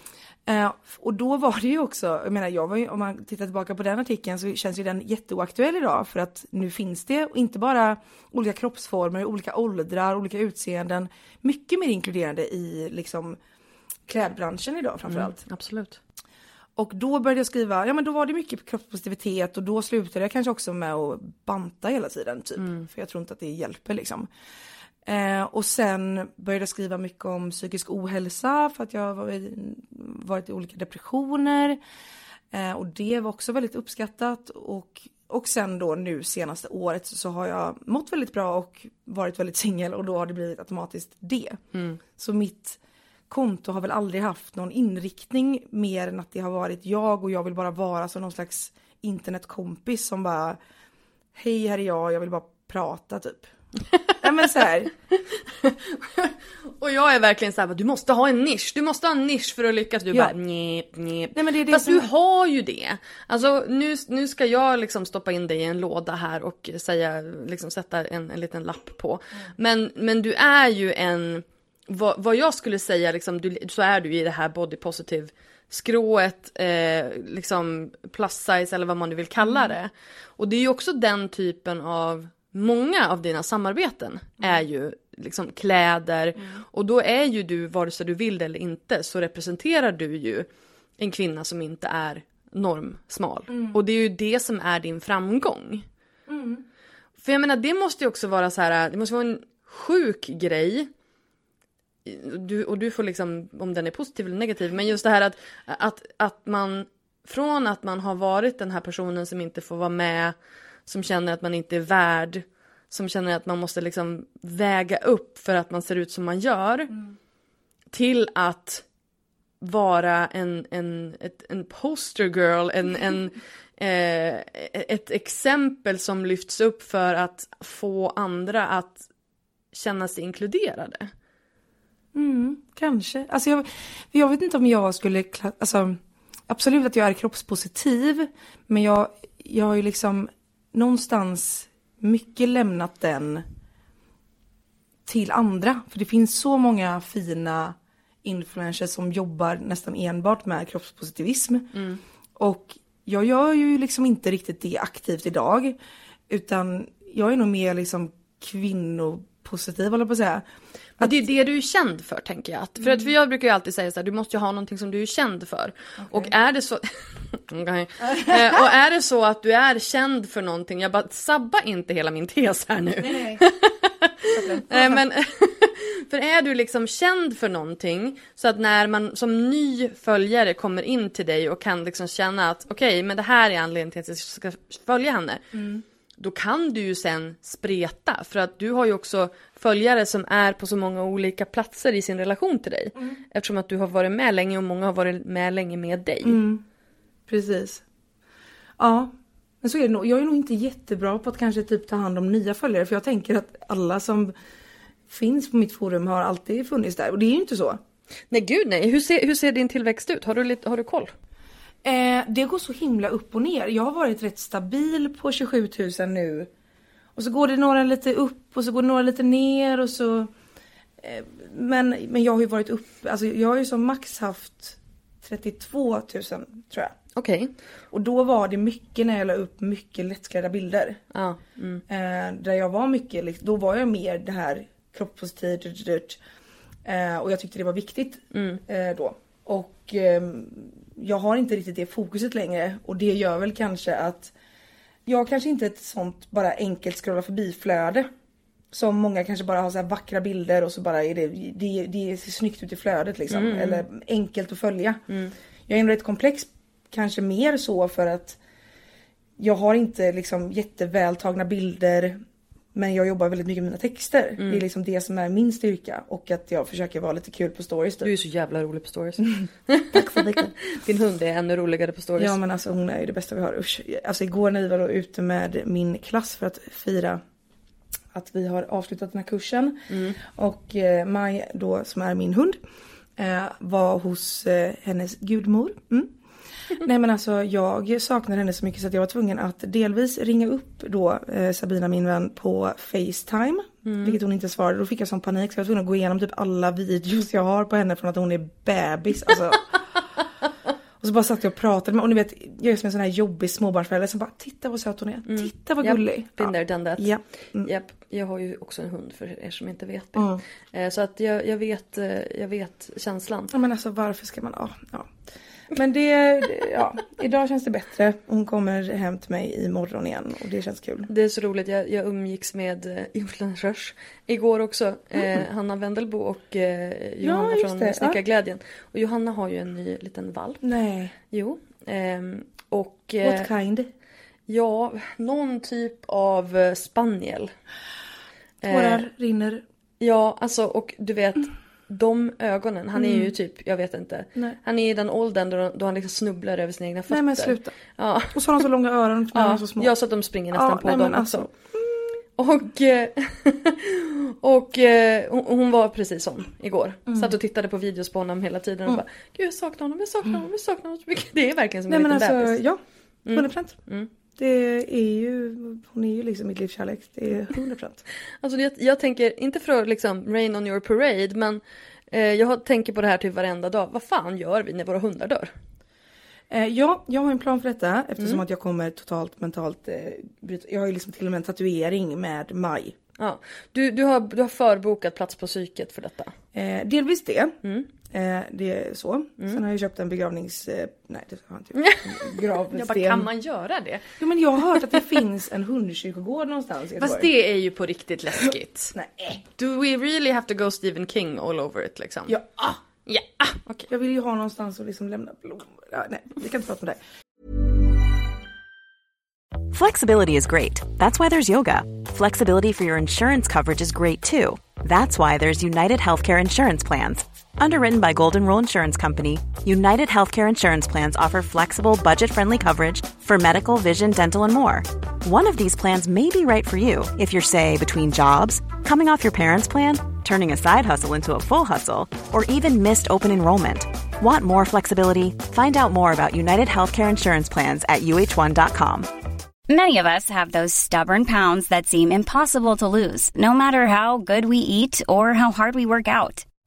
Uh, och då var det ju också, jag menar jag var ju, om man tittar tillbaka på den artikeln så känns ju den jätteoaktuell idag för att nu finns det inte bara olika kroppsformer, olika åldrar, olika utseenden, mycket mer inkluderande i liksom klädbranschen idag framförallt. Mm, absolut. Och då började jag skriva, ja men då var det mycket kroppspositivitet och då slutade jag kanske också med att banta hela tiden typ. Mm. För jag tror inte att det hjälper liksom. Eh, och sen började jag skriva mycket om psykisk ohälsa för att jag har varit i olika depressioner. Eh, och det var också väldigt uppskattat. Och, och sen då nu senaste året så har jag mått väldigt bra och varit väldigt singel och då har det blivit automatiskt det. Mm. Så mitt konto har väl aldrig haft någon inriktning mer än att det har varit jag och jag vill bara vara som någon slags internetkompis som bara Hej här är jag, jag vill bara prata typ. Nej men så här. Och jag är verkligen såhär, du måste ha en nisch, du måste ha en nisch för att lyckas. Du Ja. bara njep, njep. Nej, men det är det Fast som- du har ju det. Alltså nu, nu ska jag liksom stoppa in dig i en låda här och säga, liksom sätta en, en liten lapp på. Mm. Men, men du är ju en, vad, vad jag skulle säga liksom, du, så är du i det här body positive skrået, eh, liksom plus size eller vad man nu vill kalla Mm. det. Och det är ju också den typen av, många av dina samarbeten Mm. är ju liksom kläder och då är ju du, vare sig du vill det eller inte, så representerar du ju en kvinna som inte är normsmal. Mm. Och det är ju det som är din framgång. För jag menar det måste ju också vara så här, det måste vara en sjuk grej du, och du får liksom, om den är positiv eller negativ, men just det här att, att, att man från att man har varit den här personen som inte får vara med, som känner att man inte är värd, som känner att man måste liksom väga upp för att man ser ut som man gör, till att vara en, en, ett, en poster girl, en, en, eh, ett exempel som lyfts upp för att få andra att känna sig inkluderade. Mm, kanske. Alltså jag, jag vet inte om jag skulle, alltså absolut att jag är kroppspositiv, men jag, jag har ju liksom någonstans mycket lämnat den till andra. För det finns så många fina influencers som jobbar nästan enbart med kroppspositivism. Och jag gör ju liksom inte riktigt det aktivt idag. Utan jag är nog mer liksom kvinnopositiv håller på att säga. Men det är det du är känd för tänker jag. Att, för, att, för jag brukar ju alltid säga så här, du måste ju ha någonting som du är känd för. Och är det så... Okej. Eh, och är det så att du är känd för någonting, jag bara sabba inte hela min tes här nu. Eh, men, för är du liksom känd för någonting så att när man som ny följare kommer in till dig och kan liksom känna att okej, men det här är anledningen till att jag ska följa henne. Då kan du ju sen spreta för att du har ju också följare som är på så många olika platser i sin relation till dig. Eftersom att du har varit med länge och många har varit med länge med dig. Precis. Ja, men så är det nog. Jag är nog inte jättebra på att kanske typ ta hand om nya följare för jag tänker att alla som finns på mitt forum har alltid funnits där och det är ju inte så. Nej gud nej, hur ser, hur ser din tillväxt ut? Har du, lite, har du koll? Eh, det går så himla upp och ner. Jag har varit rätt stabil på 27 000 nu. Och så går det några lite upp och så går det några lite ner och så... Eh, men, men jag har ju varit upp, alltså jag har ju som max haft 32 000 tror jag. Okej. Och då var det mycket när jag la upp mycket lättklädda bilder. Ja. Mm. Eh, där jag var mycket, då var jag mer det här kroppspositivt. dyrt, dyrt. Eh, och jag tyckte det var viktigt eh, då. Och ehm, jag har inte riktigt det fokuset längre och det gör väl kanske att jag kanske inte är ett sånt bara enkelt scrolla förbi flöde. Som många kanske bara har så här vackra bilder och så bara är det, det, det ser snyggt ut i flödet liksom. Eller enkelt att följa. Jag är ändå rätt komplex, kanske mer så för att jag har inte liksom jättevältagna bilder men jag jobbar väldigt mycket med mina texter. Det är liksom det som är min styrka och att jag försöker vara lite kul på stories. Du Typ. är så jävla rolig på stories. Tack så mycket. Din hund är ännu roligare på stories. Ja men alltså hon är ju det bästa vi har. Usch. Alltså igår när vi var då ute med min klass för att fira att vi har avslutat den här kursen. Och eh, Maj då som är min hund eh, var hos eh, hennes gudmor. Mm. Nej men alltså jag saknar henne så mycket så att jag var tvungen att delvis ringa upp då eh, Sabina min vän på Facetime. Vilket hon inte svarade. Då fick jag sån panik så jag var tvungen att gå igenom typ alla videos jag har på henne från att hon är bebis. Alltså, och så bara satt jag och pratade med och ni vet jag är som en sån här jobbig småbarnsförälder som bara titta vad söt hon är. Titta vad gullig. been there, done that. Ja. Mm. Japp, jag har ju också en hund för er som inte vet det. Mm. Eh, Så att jag, jag, vet, eh, jag vet känslan. Ja men alltså varför ska man, ja. ja. Men det, ja, idag känns det bättre. Hon kommer hem till mig imorgon igen och det känns kul. Det är så roligt, jag, jag umgicks med eh, influencers igår också. Eh, Hanna Wendelbo och eh, Johanna Mm. just från ja. Snickarglädjen. Och Johanna har ju en ny liten valp. Nej, Jo. ehm, och eh, what kind? ja, någon typ av eh, spaniel. Eh, Tårar rinner. Ja, alltså och du vet de ögonen, han är ju typ, jag vet inte. Mm. Nej. Han är i den åldern då, då han liksom snubblar över sina egna fötter. Nej men sluta. Ja, Och så har de så långa öron är ja, så små. ja så att de springer nästan Ja, på nej, dem men alltså. också. Och, eh, och eh, hon- var precis sån igår. Satt och tittade på videos på honom hela tiden och bara Gud jag saknar honom, jag saknar honom, jag saknar honom så mycket. Det är verkligen som Nej en men liten alltså, bebis. ja. 100 procent. Mm. Det är ju, hon är ju liksom mitt livs kärlek. Det är 100 procent. Alltså jag, jag tänker, inte för att liksom rain on your parade men eh, jag tänker på det här typ varenda dag. Vad fan gör vi när våra hundar dör? Eh, ja, jag har en plan för detta eftersom Mm. att jag kommer totalt mentalt eh, bryta. Jag har ju liksom till och med en tatuering med maj. Ja. Du, du, har, du har förbokat plats på psyket för detta. Eh, delvis det. Mm. Eh, det är så. Sen har jag köpt en begravnings... Eh, nej det har jag inte gjort. Gravsten. Jag bara, kan man göra det? Jo men jag har hört att det finns en hundkyrkogård någonstans i Fast Göteborg. det är ju på riktigt läskigt. Nej. Do we really have to go Stephen King all over it liksom? Ja, ah, Ja, ah, okej. jag vill ju ha någonstans att liksom lämna blommor. Ja, nej, vi kan inte prata om det. Flexibility is great. That's why there's yoga. Flexibility for your insurance coverage is great too. That's why there's United Healthcare Insurance Plans. Underwritten by Golden Rule Insurance Company, United Healthcare Insurance Plans offer flexible, budget friendly coverage for medical, vision, dental, and more. One of these plans may be right for you if you're, say, between jobs, coming off your parents' plan, turning a side hustle into a full hustle, or even missed open enrollment. Want more flexibility? Find out more about United Healthcare Insurance Plans at uh1.com. Many of us have those stubborn pounds that seem impossible to lose, no matter how good we eat or how hard we work out.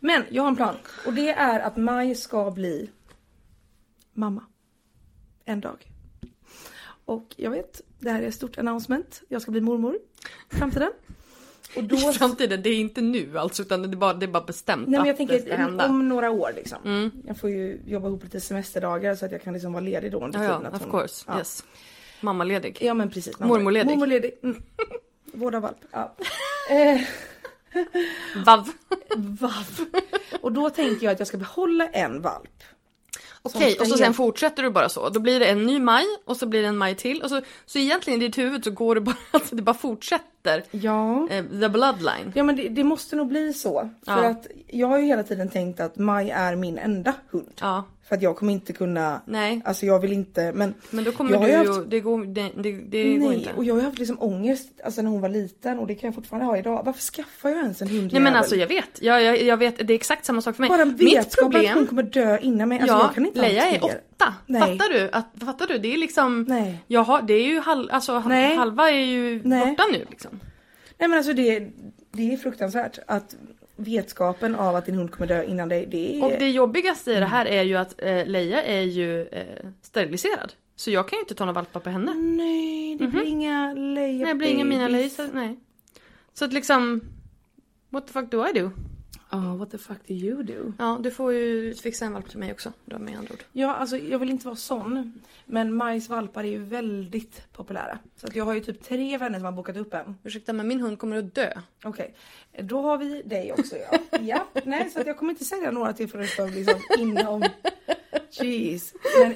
Men jag har en plan och det är att Maj ska bli mamma. En dag. Och jag vet, det här är ett stort announcement. Jag ska bli mormor i framtiden. Och då... I framtiden, det är inte nu alltså utan det är bara, det är bara bestämt Nej men jag det ska tänker hända. om några år liksom. Jag får ju jobba ihop lite semesterdagar så att jag kan liksom vara ledig då under Ja, tiden. ja, of hon- course. Ja. Yes. Mammaledig. Ja men precis. Mormorledig. Mormorledig. Mm. Vård av valp. Ja. Vav. valp. Och då tänker jag att jag ska behålla en valp. Okej, och så sen fortsätter du bara så. Då blir det en ny maj och så blir det en maj till. Och så, så egentligen i ditt huvud så går det bara, alltså det bara fortsätter. Ja. Eh, the bloodline. Ja men det, det måste nog bli så. För Ja. att jag har ju hela tiden tänkt att Maj är min enda hund. Ja. För att jag kommer inte kunna, Nej. alltså jag vill inte men Men då kommer jag du ju ju, haft- det går, det, det, det går Nej, inte. och jag har haft liksom ångest alltså när hon var liten och det kan jag fortfarande ha idag. Varför skaffar jag ens en hund? Nej men alltså jag vet, jag, jag, jag vet, det är exakt samma sak för mig. Bara Mitt vetskap att hon problem, kommer dö innan mig. Alltså ja, jag kan inte Leia är åtta. Nej. Fattar du? Att, fattar du? Det är liksom, Nej. jag har, det är ju halv, alltså, Nej. halva är ju Nej. borta nu liksom. Nej men alltså det, det är fruktansvärt att vetskapen av att din hund kommer dö innan dig, det är... Och det jobbigaste i det här är ju att eh, Leia är ju eh, steriliserad. Så jag kan ju inte ta några valpar på henne. Nej, det blir inga Leia Nej, det blir inga mina. Leia, nej. Så att liksom, what the fuck do I do? Ja, what the fuck do you do? Ja, du får ju fixa en valp till mig också. Då med andra ord. Ja, alltså jag vill inte vara sån. Men Majs valpar är ju väldigt populära. Så att jag har ju typ tre vänner som har bokat upp en. Ursäkta men min hund kommer att dö. Okej, då har vi dig också ja. ja, nej så jag kommer inte säga några till för att liksom inom... Jeez. Men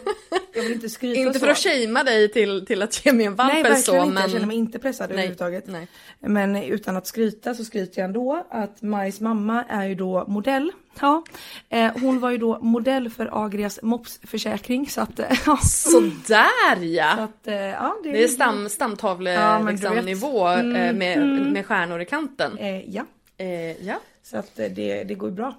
jag vill inte skryta Inte så. för att shamea dig till, till att ge mig en valp Nej eller så inte, men... jag känner mig inte pressad Nej, överhuvudtaget. nej. Men utan att skryta så skryter jag ändå att Majs mamma är ju då modell. Ja, eh, hon var ju då modell för Agrias mopsförsäkring så att... Eh, ja. Sådär Så ja! att, eh, ja, det, Det är stam, stamtavle Ja, liksom, nivå eh, med, med stjärnor i kanten. Eh, ja, Eh, ja. så att det, det går bra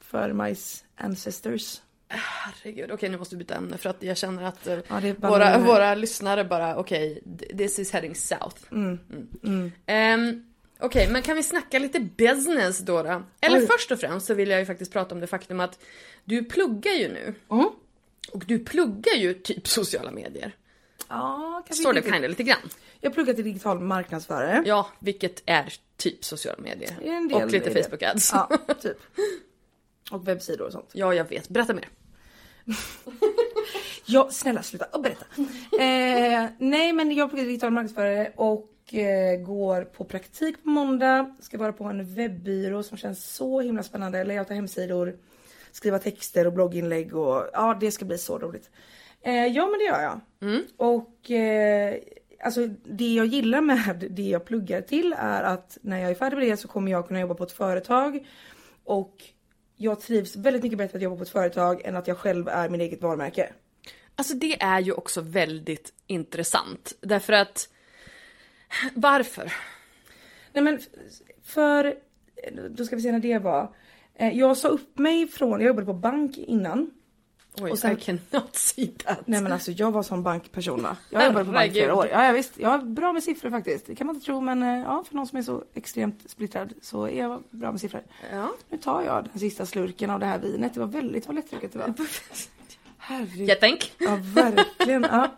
för Majs ancestors. Herregud, okej nu måste vi byta ämne för att jag känner att Ja, våra, våra lyssnare bara okej, th- this is heading south. Mm. Mm. Okej, men kan vi snacka lite business då? då? Eller Oj. först och främst så vill jag ju faktiskt prata om det faktum att du pluggar ju nu. Mm. Och du pluggar ju typ sociala medier. Ja, kanske Står det kinda lite grann. Jag pluggar till digital marknadsförare. Ja, vilket är typ sociala medier. Och lite. Facebook ads. Ja, typ. Och webbsidor och sånt. ja, jag vet. Berätta mer. Ja, snälla sluta och berätta. Eh, nej men jag pluggar digital marknadsförare och går på praktik på måndag. Ska vara på en webbyrå som känns så himla spännande. Layouta hemsidor, skriva texter och blogginlägg och ja det ska bli så roligt. Eh, ja men det gör jag. Och eh, alltså det jag gillar med det jag pluggar till är att när jag är färdig med det så kommer jag kunna jobba på ett företag. Och jag trivs väldigt mycket bättre att jobba på ett företag än att jag själv är min eget varumärke. Alltså det är ju också väldigt intressant. Därför att... Varför? Nej men för, då ska vi se när det var. Eh, Jag sa upp mig från, jag jobbade på bank innan. Oj, Och sen- I cannot see that. Nej men alltså jag var som bankperson va. Jag jobbade på bank i flera år. Ja, ja visst, jag är bra med siffror faktiskt. Det kan man inte tro men eh, ja för någon som är så extremt splittrad så är jag bra med siffror. Ja. Nu tar jag den sista slurken av det här vinet. Det var väldigt vad lättdrucket det var. Herregud. Jag tänk. Ja, verkligen. Ja.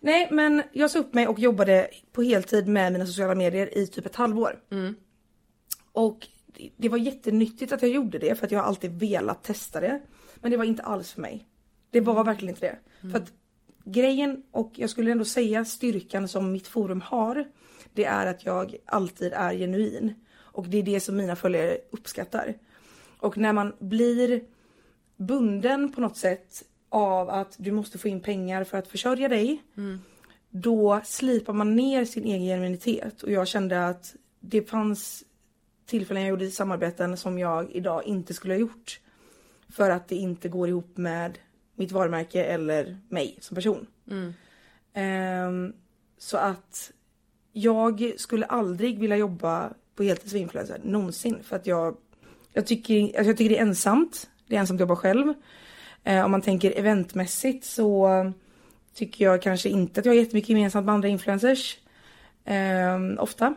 Nej, men jag sa upp mig och jobbade på heltid med mina sociala medier i typ ett halvår. Och det- var jättenyttigt att jag gjorde det för att jag har alltid velat testa det. Men det var inte alls för mig. Det var verkligen inte det. För att grejen, och jag skulle ändå säga styrkan som mitt forum har, det är att jag alltid är genuin. Och det är det som mina följare uppskattar. Och när man blir bunden på något sätt av att du måste få in pengar för att försörja dig. Då slipar man ner sin egen genuinitet och jag kände att det fanns tillfällen jag gjorde i samarbeten som jag idag inte skulle ha gjort. För att det inte går ihop med mitt varumärke eller mig som person. Ehm, så att jag skulle aldrig vilja jobba på heltid som influencer någonsin för att jag jag tycker, alltså jag tycker det är ensamt. Det är ensamt att jobba själv. Eh, om man tänker eventmässigt så tycker jag kanske inte att jag har jättemycket gemensamt med andra influencers. Eh, ofta.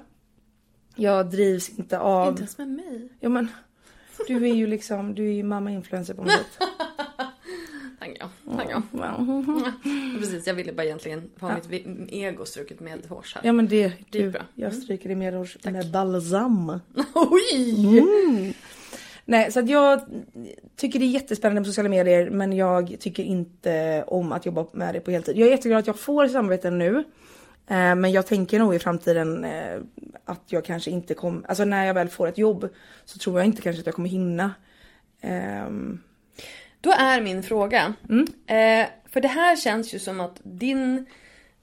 Jag drivs inte av... Inte ens med mig. Ja men, du är ju liksom, du är ju mamma influencer på något sätt. Tack ja. Tack ja. Precis, jag ville bara egentligen ha mitt vi- ego struket med hårs här. Ja men det, Det är bra. jag stryker det med, med balsam. Oj! Nej, så att jag tycker det är jättespännande med sociala medier men jag tycker inte om att jobba med det på heltid. Jag är jätteglad att jag får samarbeten nu. Eh, men jag tänker nog i framtiden eh, att jag kanske inte kommer, alltså när jag väl får ett jobb så tror jag inte kanske att jag kommer hinna. Ehm, Då är min fråga. Eh, för det här känns ju som att din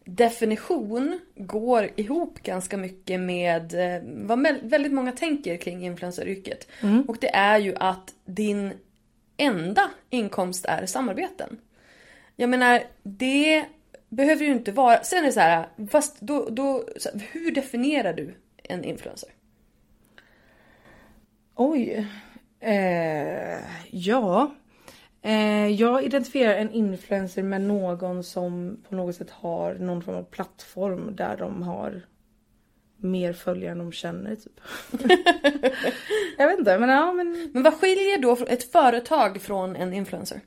definition går ihop ganska mycket med eh, vad väldigt många tänker kring influenceryrket. Och det är ju att din enda inkomst är samarbeten. Jag menar, det behöver ju inte vara... Sen är det så här, fast då, då, hur definierar du en influencer? Oj. Eh, ja. Eh, jag identifierar en influencer med någon som på något sätt har någon form av plattform där de har mer följare än de känner typ. jag vet inte men ja men Men vad skiljer då ett företag från en influencer?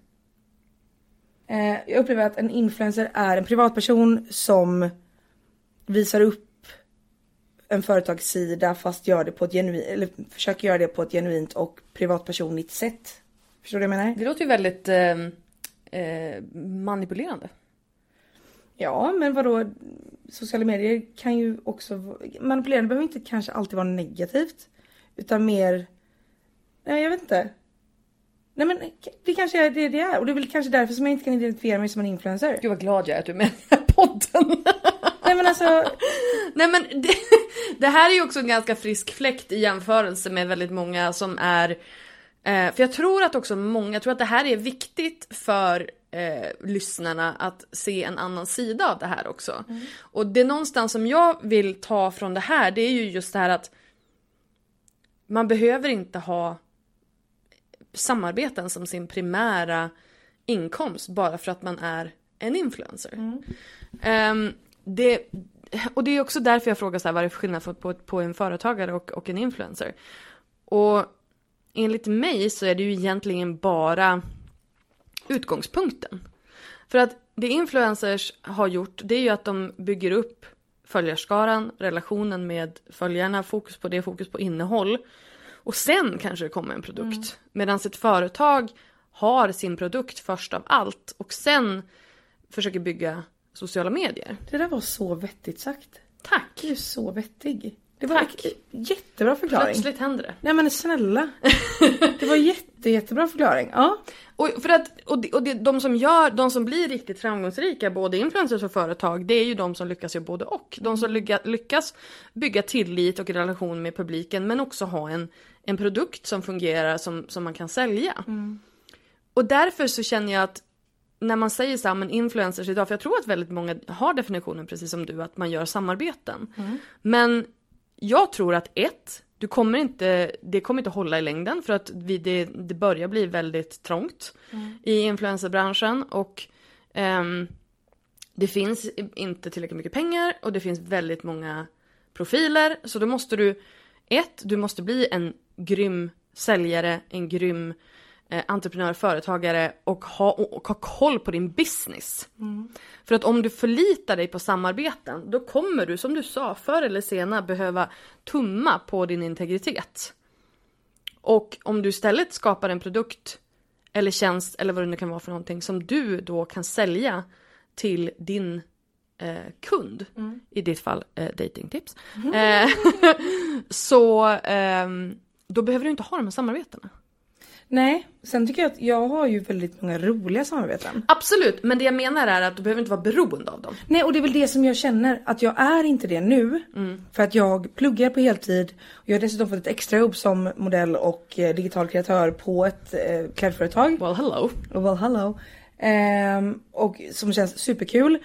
eh, jag upplever att en influencer är en privatperson som visar upp en företagssida fast gör det på ett genuint, eller försöker göra det på ett genuint och privatpersonligt sätt. Förstår du vad jag menar? Det låter ju väldigt eh, eh, manipulerande. Ja, men vadå? Sociala medier kan ju också... Manipulerande behöver inte kanske alltid vara negativt. Utan mer... Nej, jag vet inte. Nej men det kanske är det det är. Och det är väl kanske därför som jag inte kan identifiera mig som en influencer. Gud vad glad jag är att du är med i podden. Nej men alltså... Nej men det, det här är ju också en ganska frisk fläkt i jämförelse med väldigt många som är eh, för jag tror att också många, jag tror att det här är viktigt för eh, lyssnarna att se en annan sida av det här också. Och det någonstans som jag vill ta från det här det är ju just det här att man behöver inte ha samarbeten som sin primära inkomst bara för att man är en influencer. Ehm, det, och det är också därför jag frågar så här, vad är det för skillnad på, på, på en företagare och, och en influencer? Och enligt mig så är det ju egentligen bara utgångspunkten. För att det influencers har gjort, det är ju att de bygger upp följarskaran, relationen med följarna, fokus på det, fokus på innehåll. Och sen kanske det kommer en produkt. Mm. Medan ett företag har sin produkt först av allt och sen försöker bygga sociala medier. Det där var så vettigt sagt. Tack! Du är så vettig. Det var Tack. jättebra förklaring. Plötsligt händer det. Nej men snälla. det var jätte, jättebra förklaring. Ja. Och, för att, och, det, och de som gör, de som blir riktigt framgångsrika, både influencers och företag, det är ju de som lyckas göra både och. De som lyckas, lyckas bygga tillit och relation med publiken men också ha en, en produkt som fungerar som, som man kan sälja. Mm. Och därför så känner jag att när man säger så här, men influencers idag, för jag tror att väldigt många har definitionen precis som du, att man gör samarbeten. Mm. Men jag tror att ett, du kommer inte, det kommer inte hålla i längden för att vi, det, det börjar bli väldigt trångt mm. i influencerbranschen och um, det finns inte tillräckligt mycket pengar och det finns väldigt många profiler så då måste du ett, du måste bli en grym säljare, en grym eh, entreprenör, företagare och ha, och ha koll på din business. Mm. För att om du förlitar dig på samarbeten då kommer du som du sa förr eller senare behöva tumma på din integritet. Och om du istället skapar en produkt eller tjänst eller vad det nu kan vara för någonting som du då kan sälja till din eh, kund, mm. i ditt fall eh, datingtips, mm. eh, så eh, då behöver du inte ha de här samarbetena. Nej, sen tycker jag att jag har ju väldigt många roliga samarbeten. Absolut, men det jag menar är att du behöver inte vara beroende av dem. Nej, och det är väl det som jag känner att jag är inte det nu. Mm. För att jag pluggar på heltid. Jag har dessutom fått ett extrajobb som modell och eh, digital kreatör på ett eh, klädföretag. Well hello. Well hello. Eh, och som känns superkul.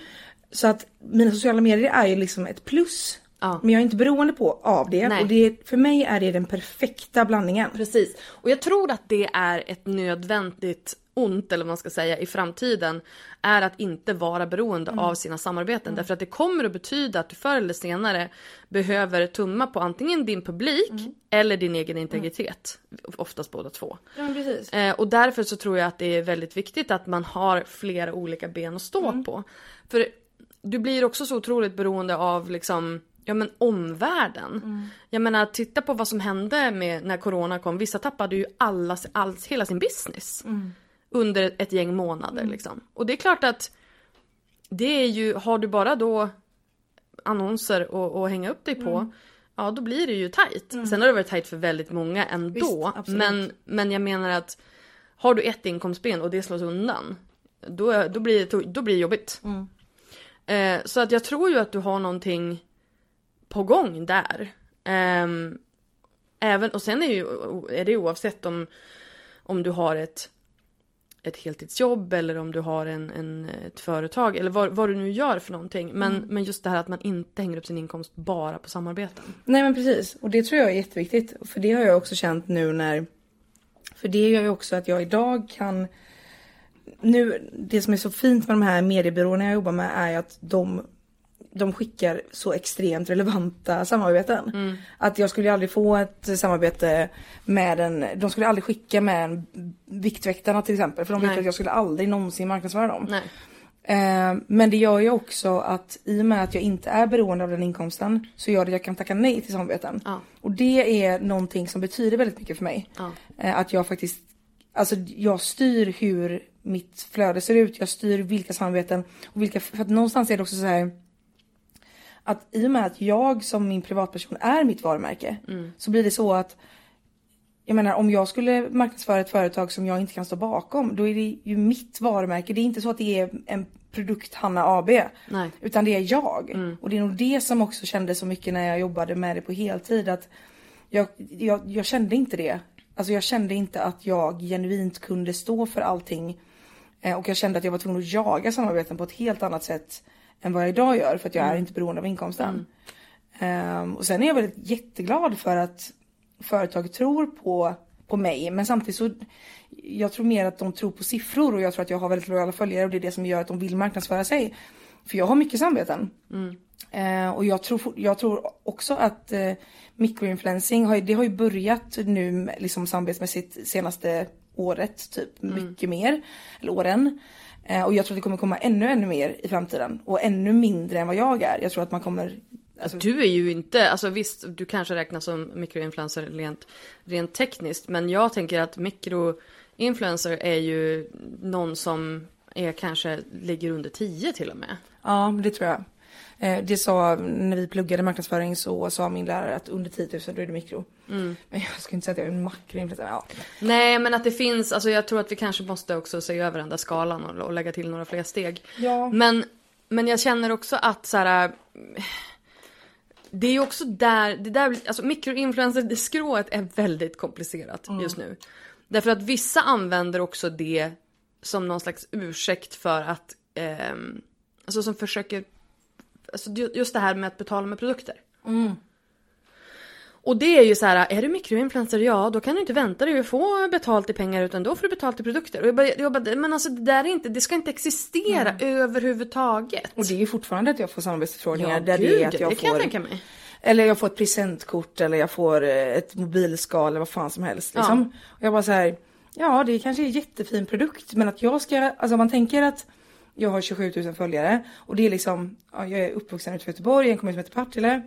Så att mina sociala medier är ju liksom ett plus Ja. Men jag är inte beroende på, av det Nej. och det, för mig är det den perfekta blandningen. Precis. Och jag tror att det är ett nödvändigt ont, eller vad man ska säga, i framtiden är att inte vara beroende mm. av sina samarbeten. Mm. Därför att det kommer att betyda att du förr eller senare behöver tumma på antingen din publik mm. eller din egen integritet. Oftast båda två. Ja, precis. Eh, och därför så tror jag att det är väldigt viktigt att man har flera olika ben att stå mm. på. För du blir också så otroligt beroende av liksom ja men omvärlden. Mm. Jag menar titta på vad som hände med när corona kom. Vissa tappade ju alla, all, hela sin business. Mm. Under ett gäng månader mm. liksom. Och det är klart att det är ju, har du bara då annonser att hänga upp dig på. Mm. Ja då blir det ju tajt. Mm. Sen har det varit tajt för väldigt många ändå. Visst, men, men jag menar att har du ett inkomstben och det slås undan. Då, då, blir, det, då blir det jobbigt. Mm. Eh, så att jag tror ju att du har någonting på gång där. Um, även, och sen är, ju, är det oavsett om, om du har ett, ett heltidsjobb eller om du har en, en, ett företag eller vad, vad du nu gör för någonting. Men, mm. men just det här att man inte hänger upp sin inkomst bara på samarbeten. Nej men precis och det tror jag är jätteviktigt. För det har jag också känt nu när För det gör ju också att jag idag kan nu, det som är så fint med de här mediebyråerna jag jobbar med är att de de skickar så extremt relevanta samarbeten. Mm. Att jag skulle aldrig få ett samarbete med en, de skulle aldrig skicka med en Viktväktarna till exempel. För de vet att jag skulle aldrig någonsin marknadsföra dem. Eh, men det gör ju också att i och med att jag inte är beroende av den inkomsten så gör det att jag kan tacka nej till samarbeten. Ja. Och det är någonting som betyder väldigt mycket för mig. Ja. Eh, att jag faktiskt, alltså jag styr hur mitt flöde ser ut. Jag styr vilka samarbeten och vilka, för att någonstans är det också så här att i och med att jag som min privatperson är mitt varumärke mm. så blir det så att jag menar om jag skulle marknadsföra ett företag som jag inte kan stå bakom då är det ju mitt varumärke. Det är inte så att det är en produkt Hanna AB. Nej. Utan det är jag. Mm. Och det är nog det som också kändes så mycket när jag jobbade med det på heltid. Att jag, jag, jag kände inte det. Alltså jag kände inte att jag genuint kunde stå för allting. Eh, och jag kände att jag var tvungen att jaga samarbeten på ett helt annat sätt än vad jag idag gör för att jag mm. är inte beroende av inkomsten. Mm. Um, och sen är jag väldigt jätteglad för att företag tror på, på mig men samtidigt så jag tror mer att de tror på siffror och jag tror att jag har väldigt lojala följare och det är det som gör att de vill marknadsföra sig. För jag har mycket samveten. Mm. Eh, och jag tror, jag tror också att eh, mikroinfluencing, har, det har ju börjat nu med- liksom samarbetsmässigt senaste året typ mycket mer. Eller åren. Eh, och jag tror att det kommer komma ännu, ännu mer i framtiden. Och ännu mindre än vad jag är. Jag tror att man kommer alltså, Du är ju inte, alltså visst du kanske räknas som mikroinfluencer rent, rent tekniskt men jag tänker att mikroinfluencer är ju någon som är kanske ligger under 10 till och med. Ja, det tror jag. Eh, Det sa, när vi pluggade marknadsföring så sa min lärare att under 10 000 då är det mikro. Men jag skulle inte säga att jag är en makroinfluencer. Ja. Nej men att det finns, alltså jag tror att vi kanske måste också se över den där skalan och, och lägga till några fler steg. Ja. Men, men jag känner också att så här. Det är ju också där, det där, alltså mikroinfluencer, det skrået är väldigt komplicerat just nu. Därför att vissa använder också det som någon slags ursäkt för att, ehm, alltså som försöker, alltså ju- just det här med att betala med produkter. Och det är ju så här, är du mikroinfluencer, ja då kan du inte vänta dig att få betalt i pengar utan då får du betalt i produkter. Och jag bara, jag bara, men alltså det där är inte, det ska inte existera överhuvudtaget. Och det är ju fortfarande att jag får samarbetsförfrågningar ja, där gud, det är att jag det får kan jag tänka mig. Eller jag får ett presentkort eller jag får eh, ett mobilskal eller vad fan som helst. Liksom. Och jag bara så här, ja det kanske är en jättefin produkt men att jag ska, alltså man tänker att jag har 27 000 följare och det är liksom, ja, jag är uppvuxen utanför Göteborg i en kommun som heter Partille.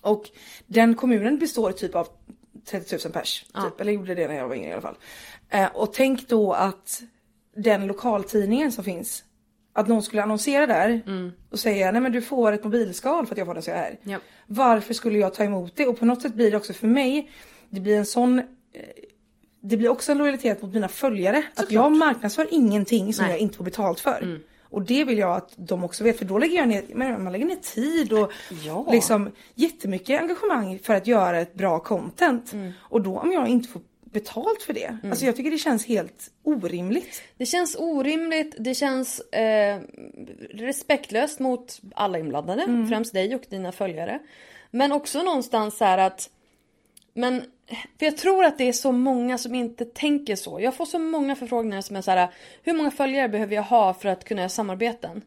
Och den kommunen består typ av 30 000 pers. Typ. Eller gjorde det när jag var yngre i alla fall. Eh, och tänk då att den lokaltidningen som finns. Att någon skulle annonsera där och säga nej men du får ett mobilskal för att jag får den så jag är. Ja. Varför skulle jag ta emot det? Och på något sätt blir det också för mig, det blir en sån eh, det blir också en lojalitet mot mina följare. Att jag marknadsför ingenting som Nej. jag inte får betalt för. Och det vill jag att de också vet. För då lägger jag ner, man lägger ner tid och Ja. liksom jättemycket engagemang för att göra ett bra content. Och då om jag inte får betalt för det. Alltså jag tycker det känns helt orimligt. Det känns orimligt, det känns eh, respektlöst mot alla inblandade, främst dig och dina följare. Men också någonstans så här att men för jag tror att det är så många som inte tänker så. Jag får så många förfrågningar som är så här, hur många följare behöver jag ha för att kunna göra samarbeten?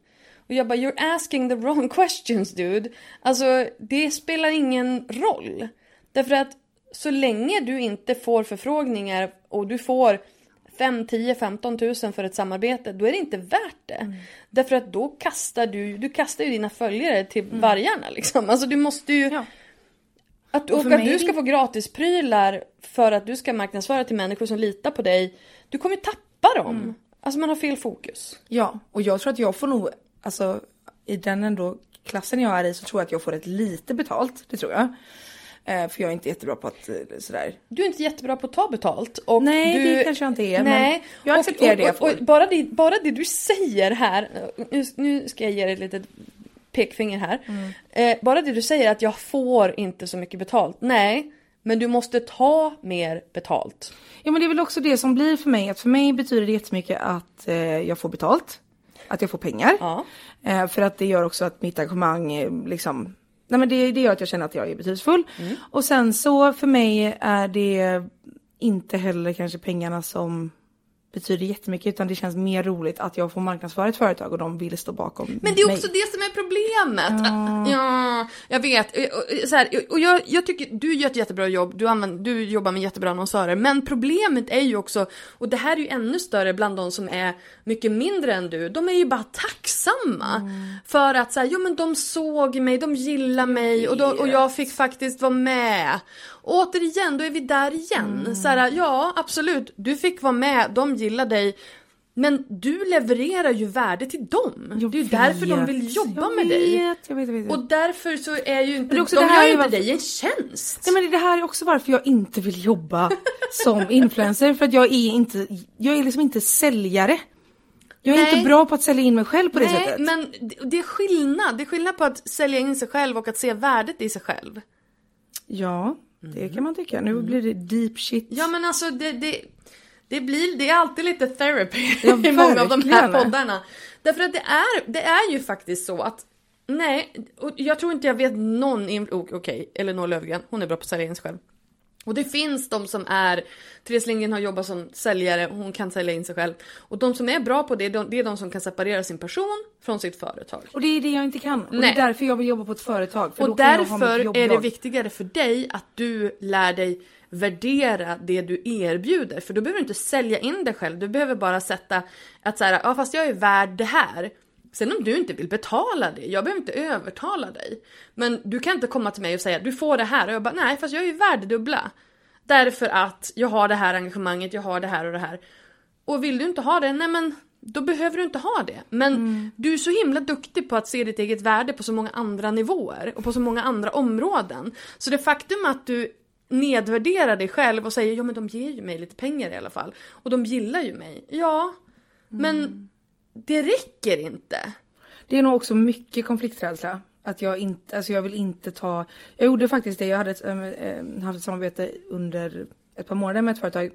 Och jag bara, you're asking the wrong questions dude. Alltså det spelar ingen roll. Därför att så länge du inte får förfrågningar och du får 5, 10, 15 tusen för ett samarbete, då är det inte värt det. Därför att då kastar du, du kastar ju dina följare till vargarna liksom. Alltså du måste ju... Ja. Att, Och och att du ska få gratisprylar för att du ska marknadsföra till människor som litar på dig. Du kommer ju tappa dem. Mm. Alltså man har fel fokus. Ja, och jag tror att jag får nog, alltså i den ändå klassen jag är i så tror jag att jag får ett lite betalt. Det tror jag. Eh, för jag är inte jättebra på att eh, sådär. Du är inte jättebra på att ta betalt. Och Nej, du... det kanske jag inte är, men Nej. jag accepterar och, det jag och, och, får. bara, det, bara det du säger här, nu, nu ska jag ge dig ett litet pekfinger här. Mm. Eh, bara det du säger att jag får inte så mycket betalt. Nej, men du måste ta mer betalt. Ja men det är väl också det som blir för mig, att för mig betyder det jättemycket att eh, jag får betalt. Att jag får pengar. Ja. Eh, för att det gör också att mitt engagemang eh, liksom, nej men det, det gör att jag känner att jag är betydelsefull. Och sen så för mig är det inte heller kanske pengarna som betyder jättemycket utan det känns mer roligt att jag får marknadsföra ett företag och de vill stå bakom Men det är mig. också det som är problemet. Ja, jag vet. Så här, och jag, jag tycker du gör ett jättebra jobb, du, använder, du jobbar med jättebra annonsörer. Men problemet är ju också, och det här är ju ännu större bland de som är mycket mindre än du. De är ju bara tacksamma. För att säga, jo men de såg mig, de gillar mig och, då, och jag fick faktiskt vara med. Och återigen, då är vi där igen. Så här, ja absolut, du fick vara med, de gillar dig. Men du levererar ju värde till dem. Jag det är ju därför de vill jobba jag med dig. vet, Jag vet, jag vet. Och därför så är ju inte, också de det här gör ju inte dig en tjänst. Nej men det här är också varför jag inte vill jobba som influencer. För att jag är inte, jag är liksom inte säljare. Jag är Nej. inte bra på att sälja in mig själv på det Nej, sättet. men det- är skillnad. Det är skillnad på att sälja in sig själv och att se värdet i sig själv. Ja, det kan man tycka. Nu blir det deep shit. Ja men alltså det, det, det blir, det är alltid lite therapy Ja, i många av de här poddarna. Därför att det är, det är ju faktiskt så att Nej, och jag tror inte jag vet någon, okej, Elinor Löfgren, hon är bra på att sälja in sig själv. Och det finns de som är, Therese Lindgren har jobbat som säljare, hon kan sälja in sig själv. Och de som är bra på det, de, det är de som kan separera sin person från sitt företag. Och det är det jag inte kan. Och Nej. det är därför jag vill jobba på ett företag. Och därför är det viktigare för dig att du lär dig värdera det du erbjuder. För då behöver du inte sälja in dig själv, du behöver bara sätta att så här, ja fast jag är värd det här. Sen om du inte vill betala det, jag behöver inte övertala dig. Men du kan inte komma till mig och säga du får det här och jag bara nej fast jag är ju värd det dubbla. Därför att jag har det här engagemanget, jag har det här och det här. Och vill du inte ha det, nej men då behöver du inte ha det. Men du är så himla duktig på att se ditt eget värde på så många andra nivåer och på så många andra områden. Så det faktum att du nedvärderar dig själv och säger ja men de ger ju mig lite pengar i alla fall. Och de gillar ju mig. Ja, men det räcker inte. Det är nog också mycket konflikträdsla. Att jag inte, alltså jag vill inte ta, jag gjorde faktiskt det, jag hade ett, ähm, haft ett samarbete under ett par månader med ett företag.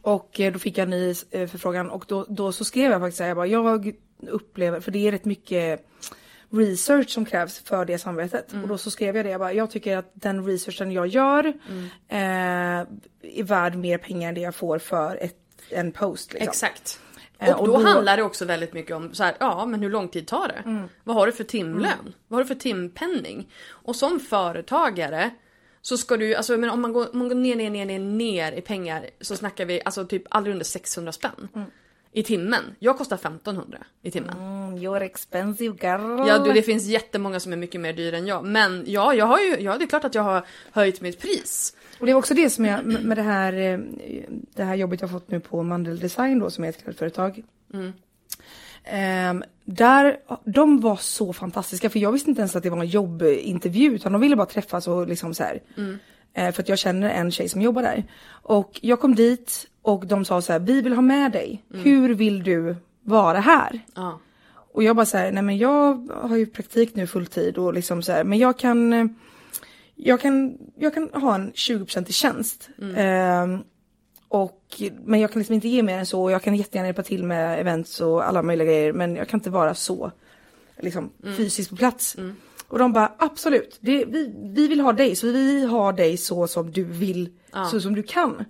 Och eh, då fick jag en ny eh, förfrågan och då, då så skrev jag faktiskt så här, jag bara, jag upplever, för det är rätt mycket research som krävs för det samarbetet. Och då så skrev jag det, jag bara, jag tycker att den researchen jag gör eh, är värd mer pengar än det jag får för ett, en post. Liksom. Exakt. Eh, Och, och då, då- handlar det också väldigt mycket om så här, ja men hur lång tid tar det? Vad har du för timlön? Vad har du för timpenning? Och som företagare så ska du, alltså men om man går, om man går ner, ner, ner, ner, ner i pengar så snackar vi alltså typ aldrig under 600 spänn. I timmen. Jag kostar 1500 i timmen. Mm, you're expensive girl. Ja du, det finns jättemånga som är mycket mer dyra än jag. Men ja, jag har ju, ja det är klart att jag har höjt mitt pris. Och det är också det som jag, med det här, eh, det här jobbet jag fått nu på Mandel Design då som är ett klädföretag. Ehm, där, de var så fantastiska för jag visste inte ens att det var en jobbintervju utan de ville bara träffas och liksom så här. Eh, för att jag känner en tjej som jobbar där. Och jag kom dit och de sa så här, vi vill ha med dig. Hur vill du vara här? Ja. Och jag bara så här, nej men jag har ju praktik nu fulltid och liksom så här, men jag kan eh, jag kan, jag kan ha en 20% i tjänst. Ehm, och, men jag kan liksom inte ge mer än så och jag kan jättegärna hjälpa till med events och alla möjliga grejer men jag kan inte vara så liksom, fysiskt på plats. Och de bara absolut, det, vi, vi vill ha dig så vi har dig så som du vill, så som du kan.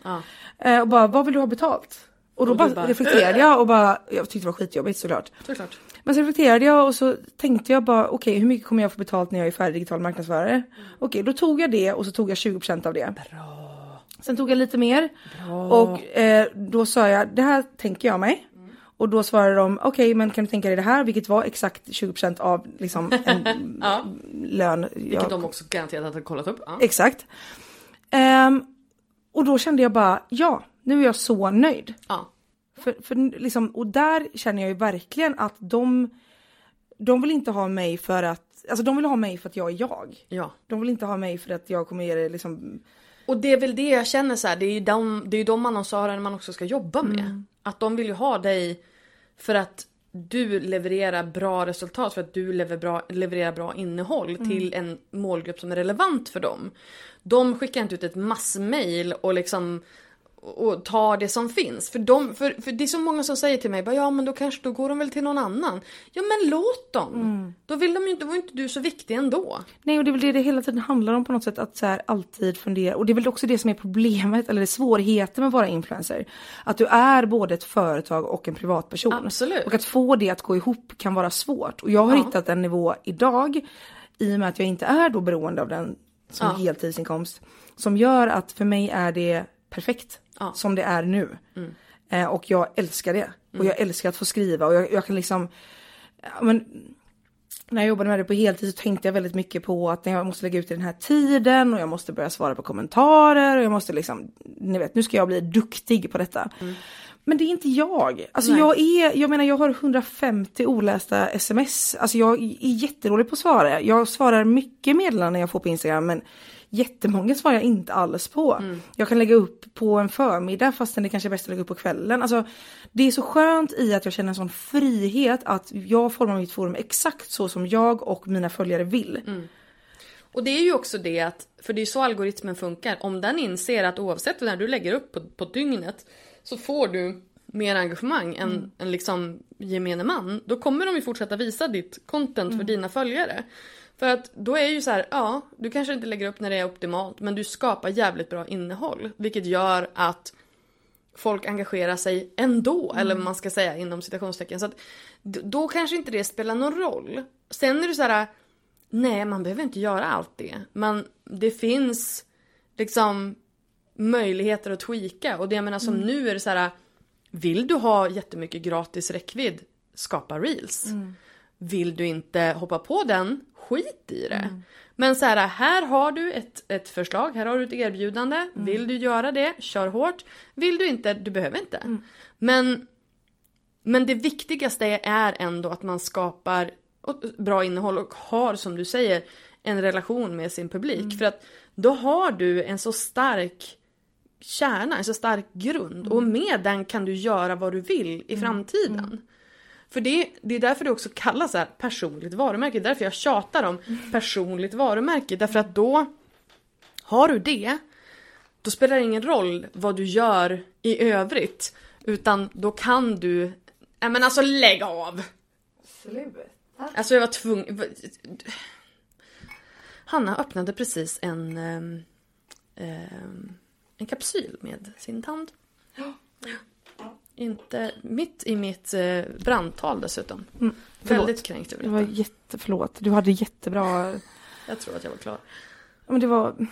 Eh, och bara vad vill du ha betalt? Och då Och bara, bara, reflekterade jag och bara, jag tyckte det var skitjobbigt såklart. Såklart. Men så reflekterade jag och så tänkte jag bara okej hur mycket kommer jag få betalt när jag är färdig digital marknadsförare? Okej då tog jag det och så tog jag 20% av det. Bra. Sen tog jag lite mer och eh, då sa jag det här tänker jag mig. Och då svarade de okej men kan du tänka dig det här vilket var exakt 20% av liksom en lön. Vilket jag- de också garanterat hade kollat upp. Ja. Exakt. Ehm, och då kände jag bara ja nu är jag så nöjd. ja. För, för liksom, och där känner jag ju verkligen att de, de vill inte ha mig för att, alltså de vill ha mig för att jag är jag. ja. De vill inte ha mig för att jag kommer ge det liksom, Och det är väl det jag känner så här, det är ju de, det är ju de annonsörerna man också ska jobba med. Mm. Att de vill ju ha dig för att du levererar bra resultat, för att du levererar bra, innehåll Mm. till en målgrupp som är relevant för dem. De skickar inte ut ett massmail och liksom och tar det som finns. För, de, för, för det är så många som säger till mig, bara, ja men då kanske då går de väl till någon annan. Ja men låt dem! Mm. Då vill de ju inte, då var inte du så viktig ändå. nej och det är väl det det hela tiden handlar om på något sätt att så här alltid fundera och det är väl också det som är problemet eller svårigheten med att vara influencer. Att du är både ett företag och en privatperson. Absolut. Och att få det att gå ihop kan vara svårt och jag har Ja. hittat en nivå idag i och med att jag inte är då beroende av den som Ja. heltidsinkomst som gör att för mig är det perfekt Ja. Mm. som det är nu. Eh, och jag älskar det. Och jag älskar att få skriva och jag, jag kan liksom, ja, men, när jag jobbade med det på heltid så tänkte jag väldigt mycket på att jag måste lägga ut i den här tiden och jag måste börja svara på kommentarer och jag måste liksom, ni vet, nu ska jag bli duktig på detta. Men det är inte jag. Alltså Nej. jag är, jag menar jag har 150 olästa sms. Alltså jag är jättedålig på att svara. Jag svarar mycket meddelanden jag får på Instagram men jättemånga svarar jag inte alls på. Jag kan lägga upp på en förmiddag fastän det kanske är bäst att lägga upp på kvällen. Alltså det är så skönt i att jag känner en sån frihet att jag formar mitt forum exakt så som jag och mina följare vill. Och det är ju också det att, för det är så algoritmen funkar, om den inser att oavsett när du lägger upp på, på dygnet så får du mer engagemang än, än liksom gemene man, då kommer de ju fortsätta visa ditt content för dina följare. För att då är ju så här, ja, du kanske inte lägger upp när det är optimalt, men du skapar jävligt bra innehåll. Vilket gör att folk engagerar sig ändå, eller vad man ska säga inom citationstecken. Så att då kanske inte det spelar någon roll. Sen är det så här, nej man behöver inte göra allt det. Men det finns liksom möjligheter att tweaka. Och det jag menar som nu är det så här, vill du ha jättemycket gratis räckvidd, skapa reels. Vill du inte hoppa på den, skit i det. Men så här, här har du ett, ett förslag, här har du ett erbjudande. Vill du göra det, kör hårt. Vill du inte, du behöver inte. Men, men det viktigaste är ändå att man skapar bra innehåll och har, som du säger, en relation med sin publik. För att då har du en så stark kärna, en så stark grund. Och med den kan du göra vad du vill i framtiden. För det, det är därför det också kallas så här personligt varumärke. Det är därför jag tjatar om personligt varumärke. Därför att då har du det, då spelar det ingen roll vad du gör i övrigt. Utan då kan du, nej men alltså lägg av! Alltså jag var tvungen. Hanna öppnade precis en, ehm, en kapsyl med sin tand. Inte mitt i mitt eh, brandtal dessutom. Mm. Väldigt kränkt över Det var jätte, förlåt. Du hade jättebra, Jag tror att jag var klar. men det var... det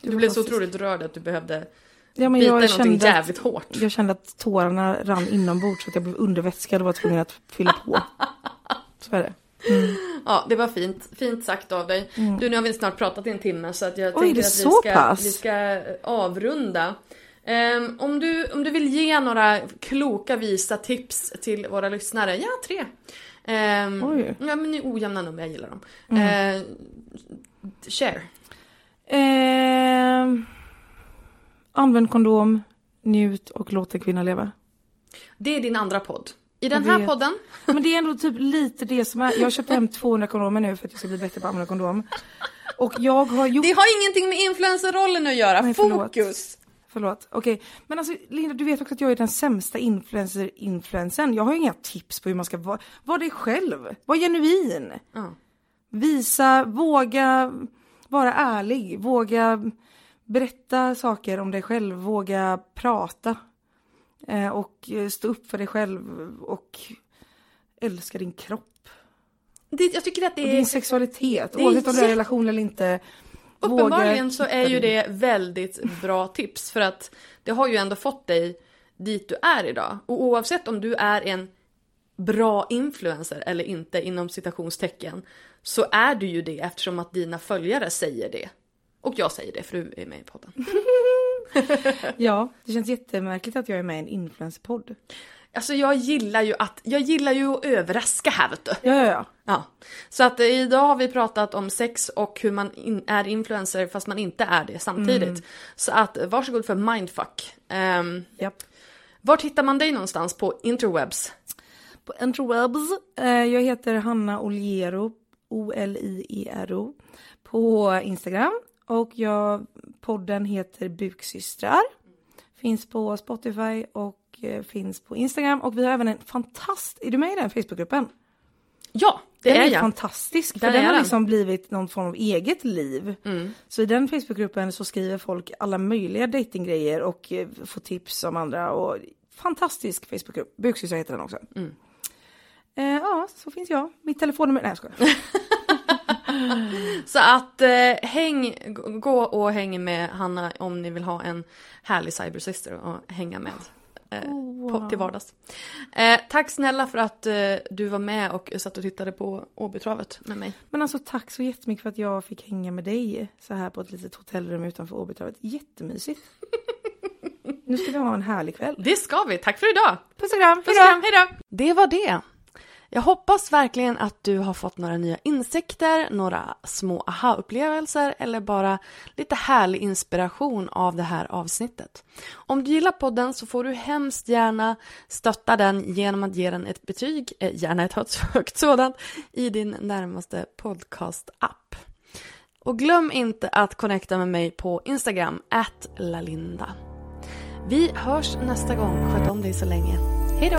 Du var blev så otroligt rörd att du behövde Ja, men bita jag någonting kände, jävligt att, hårt. jag kände att tårarna rann inombords så att jag blev undervätskad och var tvungen att fylla på. Så är det. Ja, det var fint. Fint sagt av dig. Du, nu har vi snart pratat i en timme så att jag Mm. Oj, tänker att vi ska, pass? vi ska eh, avrunda. Ehm, om, du, om du vill ge några kloka visa tips till våra lyssnare, ja tre. Um, Oj. ja men det är ojämna nummer, jag gillar dem. Mm. Eh, share. Ehm, använd kondom, njut och låt en kvinna leva. Det är din andra podd. I den här podden, Men det är ändå typ lite det som är. Jag har köpt hem 200 kondomer nu för att jag ska bli bättre på att använda kondom. Och jag har gjort... det har ingenting med influencerrollen att göra. Nej. Fokus! Förlåt, okej. Men alltså Linda, du vet också att jag är den sämsta influencer-influencern. Jag har ju inga tips på hur man ska vara. Var dig själv, var genuin. Ja. Visa, våga vara ärlig, våga berätta saker om dig själv, våga prata. Eh, och eh, stå upp för dig själv och älska din kropp. Det, jag tycker att Och det är din sexualitet, det är oavsett om du är i relation eller inte. Uppenbarligen så är ju det väldigt bra tips för att det har ju ändå fått dig dit du är idag. Och oavsett om du är en bra influencer eller inte inom citationstecken så är du ju det eftersom att dina följare säger det. Och jag säger det för du är med i podden. Ja, det känns jättemärkligt att jag är med i en influencerpodd. Alltså jag gillar ju att, jag gillar ju att överraska här vet du. Ja, ja, ja. Ja, så att eh, idag har vi pratat om sex och hur man in, är influencer fast man inte är det samtidigt. Så att varsågod för mindfuck. Um, Japp. vart hittar man dig någonstans på interwebs? På interwebs. Eh, jag heter Hanna Oliero, O-L-I-E-R-O, på Instagram. Och jag, podden heter Buksystrar. Finns på Spotify och eh, finns på Instagram. Och vi har även en fantast... Är du med i den Facebookgruppen? Ja, det den är är jag. fantastisk. För den är har den. liksom blivit någon form av eget liv. Mm. Så i den Facebookgruppen så skriver folk alla möjliga datinggrejer och eh, får tips om andra. Och fantastisk Facebookgrupp. Buksystrar heter den också. Mm. Eh, ja, så finns jag. Mitt telefonnummer... Nej jag skojar. Så att eh, häng, gå och häng med Hanna om ni vill ha en härlig cybersyster och hänga med. Eh, på, till vardags. Eh, tack snälla för att eh, du var med och satt och tittade på Åbytravet med mig. Men alltså tack så jättemycket för att jag fick hänga med dig så här på ett litet hotellrum utanför Åbytravet. Jättemysigt. nu ska vi ha en härlig kväll. Det ska vi, tack för idag! Puss och kram, Puss och kram, hejdå! Det var det. Jag hoppas verkligen att du har fått några nya insikter, några små aha-upplevelser eller bara lite härlig inspiration av det här avsnittet. Om du gillar podden så får du hemskt gärna stötta den genom att ge den ett betyg, eh, gärna ett högt, sådant, i din närmaste podcast-app. Och glöm inte att connecta med mig på Instagram, at lalinda. Vi hörs nästa gång. Sköt om dig så länge. Hej då!